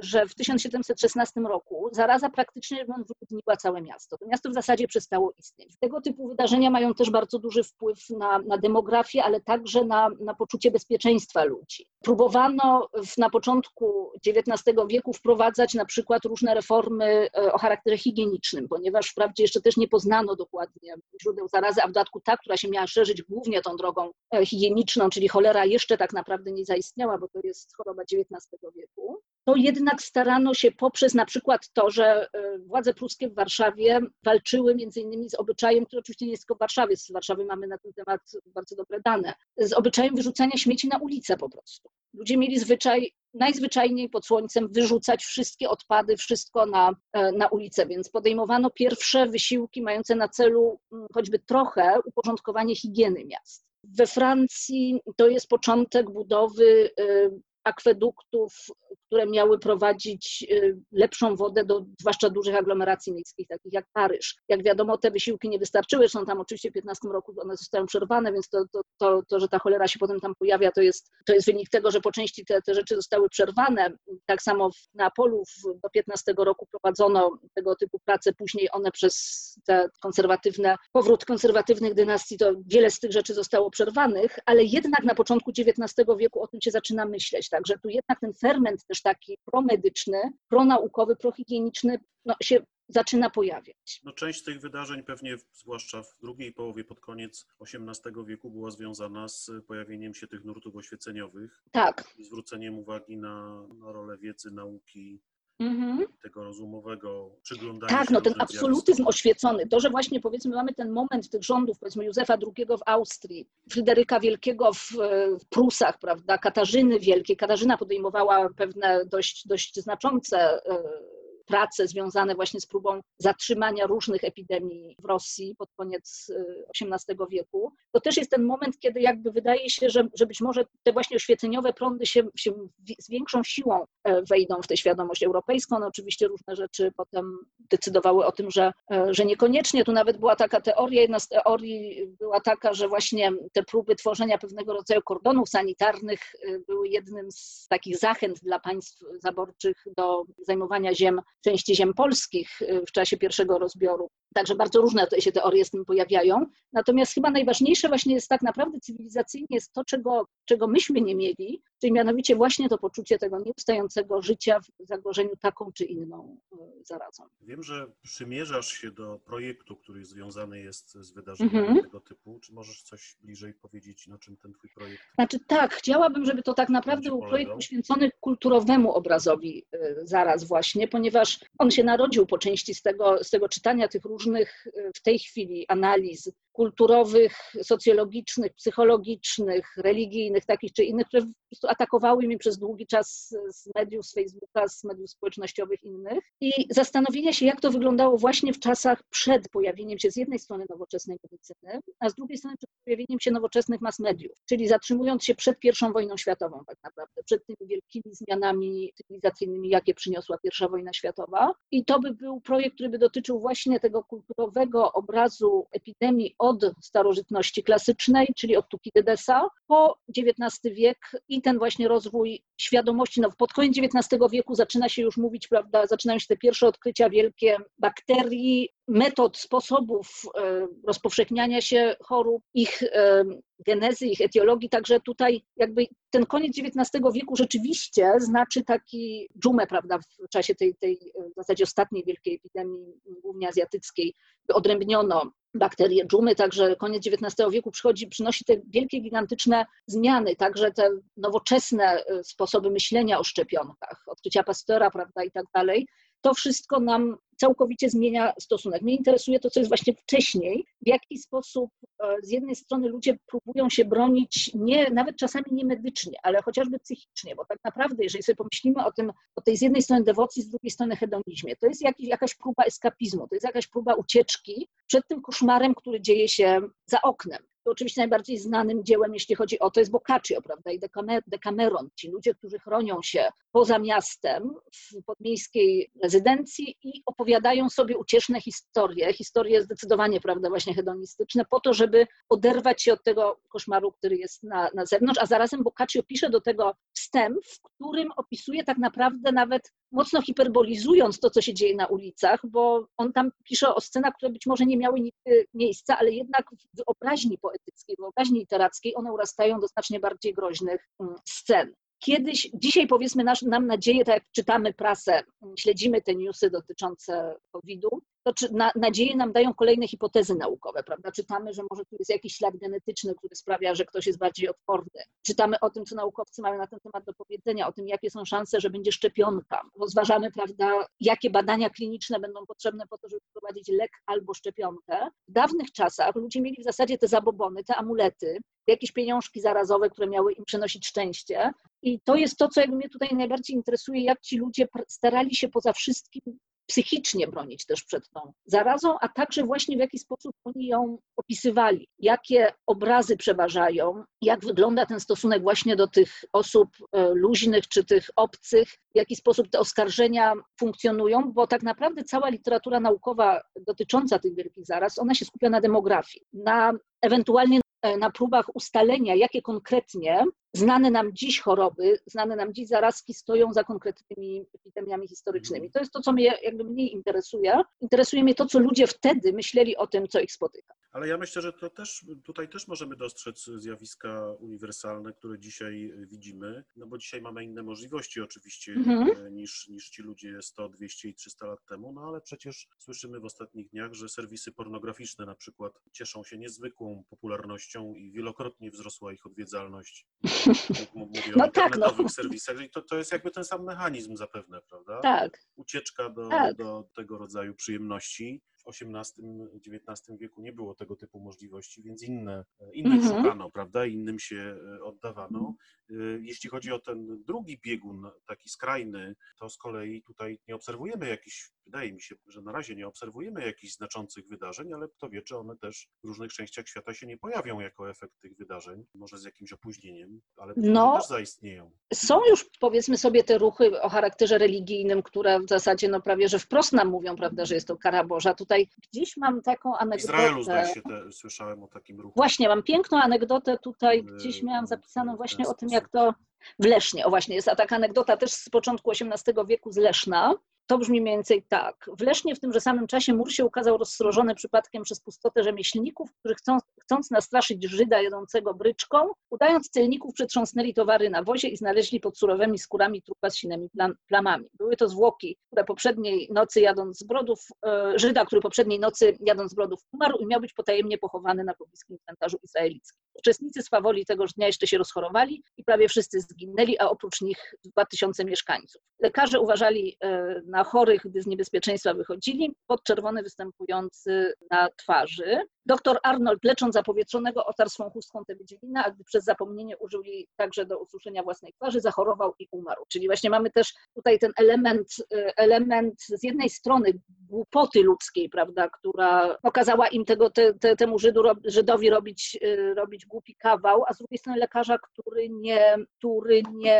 że w 1716 roku zaraza praktycznie wyludniła całe miasto. To miasto w zasadzie przestało istnieć. Tego typu wydarzenia mają też bardzo duży wpływ na, na demografię, ale także na, na poczucie bezpieczeństwa ludzi. Próbowano w, na początku XIX wieku wprowadzać na przykład różne reformy e, o charakterze higienicznym, ponieważ wprawdzie jeszcze też nie poznano dokładnie źródeł zarazy, a w dodatku ta, która się miała szerzyć głównie tą drogą e, higieniczną, czyli cholera jeszcze tak naprawdę nie zaistniała, bo to jest choroba XIX wieku, to jednak starano się poprzez na przykład to, że e, władze pruskie w Warszawie walczyły między innymi z obyczajem, który oczywiście nie jest tylko w Warszawie, z Warszawy mamy na ten temat bardzo dobre dane, z obyczajem wyrzucania śmieci na ulicę po prostu. Ludzie mieli zwyczaj najzwyczajniej pod słońcem wyrzucać wszystkie odpady, wszystko na, e, na ulicę, więc podejmowano pierwsze wysiłki mające na celu mm, choćby trochę uporządkowanie higieny miast. We Francji to jest początek budowy e, akweduktów, które miały prowadzić y, lepszą wodę do zwłaszcza dużych aglomeracji miejskich, takich jak Paryż. Jak wiadomo, te wysiłki nie wystarczyły, są tam oczywiście w 15 roku one zostają przerwane, więc to, to, to, to, że ta cholera się potem tam pojawia, to jest, to jest wynik tego, że po części te, te rzeczy zostały przerwane. Tak samo w Neapolu do 15 roku prowadzono tego typu prace, później one przez te konserwatywne, powrót konserwatywnych dynastii, to wiele z tych rzeczy zostało przerwanych, ale jednak na początku XIX wieku o tym się zaczyna myśleć, także tu jednak ten ferment taki promedyczny, pronaukowy, prohigieniczny no, się zaczyna pojawiać. No, część tych wydarzeń pewnie, zwłaszcza w drugiej połowie, pod koniec XVIII wieku, była związana z pojawieniem się tych nurtów oświeceniowych. Tak. Zwróceniem uwagi na, na rolę wiedzy, nauki, mhm. tego rozumowego przyglądania Tak, no ten absolutyzm oświecony, to, że właśnie powiedzmy mamy ten moment tych rządów, powiedzmy Józefa II w Austrii, Fryderyka Wielkiego w, w Prusach, prawda, Katarzyny Wielkiej. Katarzyna podejmowała pewne dość, dość znaczące e, prace związane właśnie z próbą zatrzymania różnych epidemii w Rosji pod koniec XVIII y, wieku, to też jest ten moment, kiedy jakby wydaje się, że, że być może te właśnie oświeceniowe prądy się, się z większą siłą e, wejdą w tę świadomość europejską. No oczywiście różne rzeczy potem decydowały o tym, że, e, że niekoniecznie. Tu nawet była taka teoria, jedna z teorii była taka, że właśnie te próby tworzenia pewnego rodzaju kordonów sanitarnych y, były jednym z takich zachęt dla państw zaborczych do zajmowania ziem części ziem polskich y, w czasie pierwszego rozbioru. Także bardzo różne się teorie z tym pojawiają. Natomiast chyba najważniejsze właśnie jest tak naprawdę cywilizacyjnie jest to, czego, czego myśmy nie mieli, czyli mianowicie właśnie to poczucie tego nieustającego życia w zagrożeniu taką czy inną e, zarazą. Wiem, że przymierzasz się do projektu, który związany jest z wydarzeniami mhm. tego typu. Czy możesz coś bliżej powiedzieć, na czym ten twój projekt? Znaczy tak, chciałabym, żeby to tak naprawdę był projekt poświęcony kulturowemu obrazowi e, zaraz właśnie, ponieważ on się narodził po części z tego, z tego czytania tych różnych e, w tej chwili analiz kulturowych, socjologicznych, psychologicznych, religijnych, takich czy innych, które atakowały mnie przez długi czas z mediów, z Facebooka, z mediów społecznościowych innych i zastanowienia się, jak to wyglądało właśnie w czasach przed pojawieniem się z jednej strony nowoczesnej medycyny, a z drugiej strony przed pojawieniem się nowoczesnych mass mediów, czyli zatrzymując się przed I wojną światową tak naprawdę, przed tymi wielkimi zmianami cywilizacyjnymi, jakie przyniosła I wojna światowa. I to by był projekt, który by dotyczył właśnie tego kulturowego obrazu epidemii od starożytności klasycznej, czyli od Tukidydesa, po XIX wiek i ten właśnie rozwój świadomości. No, pod koniec XIX wieku zaczyna się już mówić, prawda, zaczynają się te pierwsze odkrycia wielkie bakterii, metod, sposobów e, rozpowszechniania się chorób, ich e, genezy, ich etiologii, także tutaj jakby ten koniec XIX wieku rzeczywiście znaczy taki dżumę, prawda, w czasie tej, tej w zasadzie ostatniej wielkiej epidemii, głównie azjatyckiej, odrębniono bakterie dżumy, także koniec XIX wieku przychodzi, przynosi te wielkie, gigantyczne zmiany, także te nowoczesne e, sposoby myślenia o szczepionkach, odkrycia Pasteur, prawda, i tak dalej. To wszystko nam całkowicie zmienia stosunek. Mnie interesuje to, co jest właśnie wcześniej, w jaki sposób e, z jednej strony ludzie próbują się bronić, nie, nawet czasami nie medycznie, ale chociażby psychicznie, bo tak naprawdę, jeżeli sobie pomyślimy o tym, o tej z jednej strony dewocji, z drugiej strony hedonizmie, to jest jakiś, jakaś próba eskapizmu, to jest jakaś próba ucieczki przed tym koszmarem, który dzieje się za oknem to oczywiście najbardziej znanym dziełem, jeśli chodzi o to, jest Boccaccio, prawda, i Decameron, ci ludzie, którzy chronią się poza miastem, w podmiejskiej rezydencji i opowiadają sobie ucieszne historie, historie zdecydowanie, prawda, właśnie hedonistyczne, po to, żeby oderwać się od tego koszmaru, który jest na, na zewnątrz, a zarazem Boccaccio pisze do tego wstęp, w którym opisuje tak naprawdę nawet mocno hiperbolizując to, co się dzieje na ulicach, bo on tam pisze o scenach, które być może nie miały nigdy miejsca, ale jednak w wyobraźni poetyckiej, w wyobraźni literackiej one urastają do znacznie bardziej groźnych mm, scen. Kiedyś, dzisiaj powiedzmy nasz, nam nadzieję, tak jak czytamy prasę, śledzimy te newsy dotyczące COVID-u, to czy na, nadzieję nam dają kolejne hipotezy naukowe, prawda? Czytamy, że może tu jest jakiś ślad genetyczny, który sprawia, że ktoś jest bardziej odporny. Czytamy o tym, co naukowcy mają na ten temat do powiedzenia, o tym, jakie są szanse, że będzie szczepionka. Rozważamy, prawda, jakie badania kliniczne będą potrzebne po to, żeby wprowadzić lek albo szczepionkę. W dawnych czasach ludzie mieli w zasadzie te zabobony, te amulety, jakieś pieniążki zarazowe, które miały im przynosić szczęście. I to jest to, co mnie tutaj najbardziej interesuje, jak ci ludzie starali się poza wszystkim psychicznie bronić też przed tą zarazą, a także właśnie w jaki sposób oni ją opisywali, jakie obrazy przeważają, jak wygląda ten stosunek właśnie do tych osób e, luźnych czy tych obcych, w jaki sposób te oskarżenia funkcjonują, bo tak naprawdę cała literatura naukowa dotycząca tych wielkich zaraz, ona się skupia na demografii, na ewentualnie na próbach ustalenia, jakie konkretnie znane nam dziś choroby, znane nam dziś zarazki stoją za konkretnymi epidemiami historycznymi. Mhm. To jest to, co mnie jakby mniej interesuje. Interesuje mnie to, co ludzie wtedy myśleli o tym, co ich spotyka. Ale ja myślę, że to też tutaj też możemy dostrzec zjawiska uniwersalne, które dzisiaj widzimy, no bo dzisiaj mamy inne możliwości oczywiście Mhm. niż, niż ci ludzie 100, 200 i 300 lat temu, no ale przecież słyszymy w ostatnich dniach, że serwisy pornograficzne na przykład cieszą się niezwykłą popularnością i wielokrotnie wzrosła ich odwiedzalność. Mówię No o tak, no. serwisach i to, to jest jakby ten sam mechanizm zapewne, prawda? Tak, ucieczka do, Tak. do tego rodzaju przyjemności. XVIII-XIX wieku nie było tego typu możliwości, więc inne, innych Mhm. szukano, prawda, innym się e, oddawano. E, Jeśli chodzi o ten drugi biegun, taki skrajny, to z kolei tutaj nie obserwujemy jakichś, wydaje mi się, że na razie nie obserwujemy jakichś znaczących wydarzeń, ale kto wie, czy one też w różnych częściach świata się nie pojawią jako efekt tych wydarzeń, może z jakimś opóźnieniem, ale No. też zaistnieją. są już powiedzmy sobie te ruchy o charakterze religijnym, które w zasadzie no prawie, że wprost nam mówią, prawda, że jest to kara Boża. Tutaj gdzieś mam taką W anegdotę. Izraelu, zdaje się, te, słyszałem o takim ruchu. Właśnie, mam piękną anegdotę tutaj, gdzieś miałam w- zapisaną w właśnie o tym, sposób. Jak to w Lesznie, o właśnie, jest taka anegdota też z początku XVIII wieku z Leszna. To brzmi mniej więcej tak. W Lesznie w tymże samym czasie mur się ukazał rozsrożony przypadkiem przez pustotę rzemieślników, którzy chcą, chcąc nastraszyć Żyda jadącego bryczką, udając celników przetrząsnęli towary na wozie i znaleźli pod surowymi skórami trupa z sinymi plam, plamami. Były to zwłoki, które poprzedniej nocy jadąc z Brodów, e, Żyda, który poprzedniej nocy jadąc z Brodów umarł i miał być potajemnie pochowany na pobliskim cmentarzu izraelickim. Uczestnicy swawoli tegoż dnia jeszcze się rozchorowali i prawie wszyscy zginęli, a oprócz nich 2000 mieszkańców. Lekarze uważali e, na chorych, gdy z niebezpieczeństwa wychodzili, pod czerwony występujący na twarzy. Doktor Arnold, lecząc zapowietrzonego, otarł swą chustką tę wydzielinę, a gdy przez zapomnienie użył jej także do ususzenia własnej twarzy, zachorował i umarł. Czyli właśnie mamy też tutaj ten element, e, element z jednej strony głupoty ludzkiej, prawda, która pokazała im tego, te, te, temu Żydu, Żydowi robić, e, robić głupi kawał, a z drugiej strony lekarza, który nie, który nie,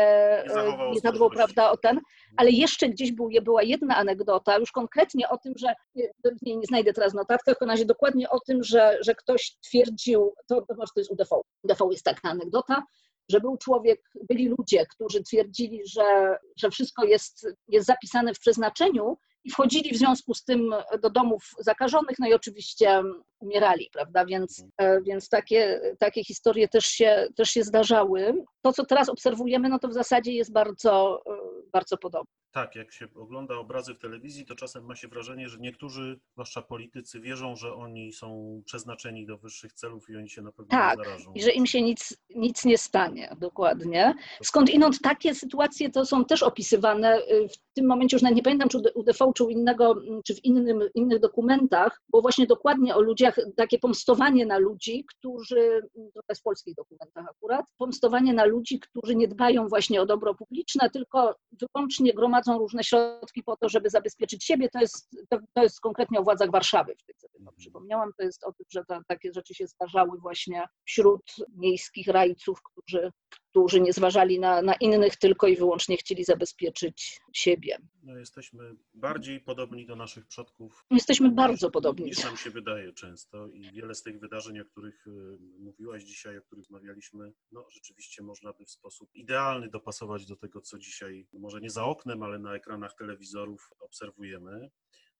Nie e, zachował nie prawda, o ten, ale jeszcze gdzieś był, była jedna anegdota, już konkretnie o tym, że nie, nie, znajdę teraz w każdym razie dokładnie o tym, że, że ktoś twierdził, to, to jest UDV, UDV jest taka anegdota, że był człowiek, byli ludzie, którzy twierdzili, że, że wszystko jest, jest zapisane w przeznaczeniu i wchodzili w związku z tym do domów zakażonych, no i oczywiście umierali, prawda, więc, e, więc takie, takie historie też się, też się zdarzały. To, co teraz obserwujemy, no to w zasadzie jest bardzo, e, bardzo podobne. Tak, jak się ogląda obrazy w telewizji, to czasem ma się wrażenie, że niektórzy, zwłaszcza politycy, wierzą, że oni są przeznaczeni do wyższych celów i oni się na pewno Tak, nie zarażą. I że im się nic, nic nie stanie, dokładnie. Skąd inąd takie sytuacje to są też opisywane y, w tym momencie, już nawet nie pamiętam, czy u UDV, czy u innego, mm, czy w innym, innych dokumentach, było właśnie dokładnie o ludziach, takie pomstowanie na ludzi, którzy, mm, to jest w polskich dokumentach akurat, pomstowanie na ludzi, którzy nie dbają właśnie o dobro publiczne, tylko wyłącznie gromadzą różne środki po to, żeby zabezpieczyć siebie. To jest, to, to jest konkretnie o władzach Warszawy, w tym sobie to przypomniałam, to jest o tym, że ta, takie rzeczy się zdarzały właśnie wśród miejskich rajców, którzy, którzy nie zważali na, na innych, tylko i wyłącznie chcieli zabezpieczyć siebie. No, jesteśmy bardziej podobni do naszych przodków. Jesteśmy niż- bardzo podobni. Niż nam się wydaje często i wiele z tych wydarzeń, o których y, mówiłaś dzisiaj, o których rozmawialiśmy, no rzeczywiście można by w sposób idealny dopasować do tego, co dzisiaj, no, może nie za oknem, ale na ekranach telewizorów obserwujemy.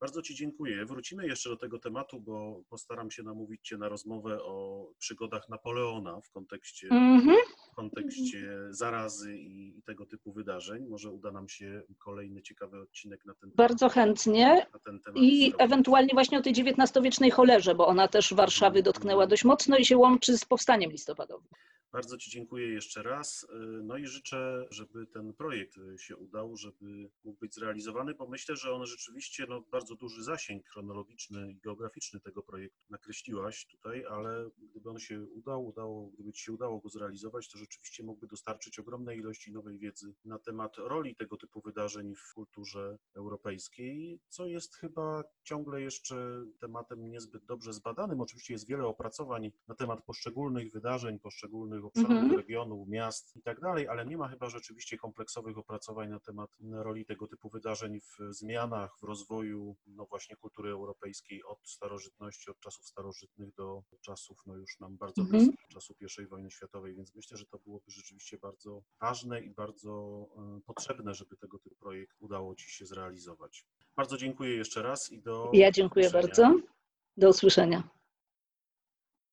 Bardzo Ci dziękuję. Wrócimy jeszcze do tego tematu, bo postaram się namówić Cię na rozmowę o przygodach Napoleona w kontekście, Mhm. w kontekście zarazy i, i tego typu wydarzeń. Może uda nam się kolejny ciekawy odcinek na ten Bardzo chętnie. na ten temat. I zrobić. ewentualnie właśnie o tej XIX-wiecznej cholerze, bo ona też Warszawy dotknęła dość mocno i się łączy z powstaniem listopadowym. Bardzo Ci dziękuję jeszcze raz. No i życzę, żeby ten projekt się udał, żeby mógł być zrealizowany, bo myślę, że on rzeczywiście no, bardzo duży zasięg chronologiczny i geograficzny tego projektu nakreśliłaś tutaj, ale gdyby on się udał, udało, gdyby Ci się udało go zrealizować, to rzeczywiście mógłby dostarczyć ogromnej ilości nowej wiedzy na temat roli tego typu wydarzeń w kulturze europejskiej, co jest chyba ciągle jeszcze tematem niezbyt dobrze zbadanym. Oczywiście jest wiele opracowań na temat poszczególnych wydarzeń, poszczególnych obszarów Mhm. regionu, miast i tak dalej, ale nie ma chyba rzeczywiście kompleksowych opracowań na temat roli tego typu wydarzeń w zmianach, w rozwoju no właśnie kultury europejskiej od starożytności, od czasów starożytnych do czasów no już nam bardzo Mhm. bliskich, czasu I wojny światowej, więc myślę, że to byłoby rzeczywiście bardzo ważne i bardzo e, potrzebne, żeby tego typu projekt udało Ci się zrealizować. Bardzo dziękuję jeszcze raz i do Ja dziękuję bardzo. Do usłyszenia.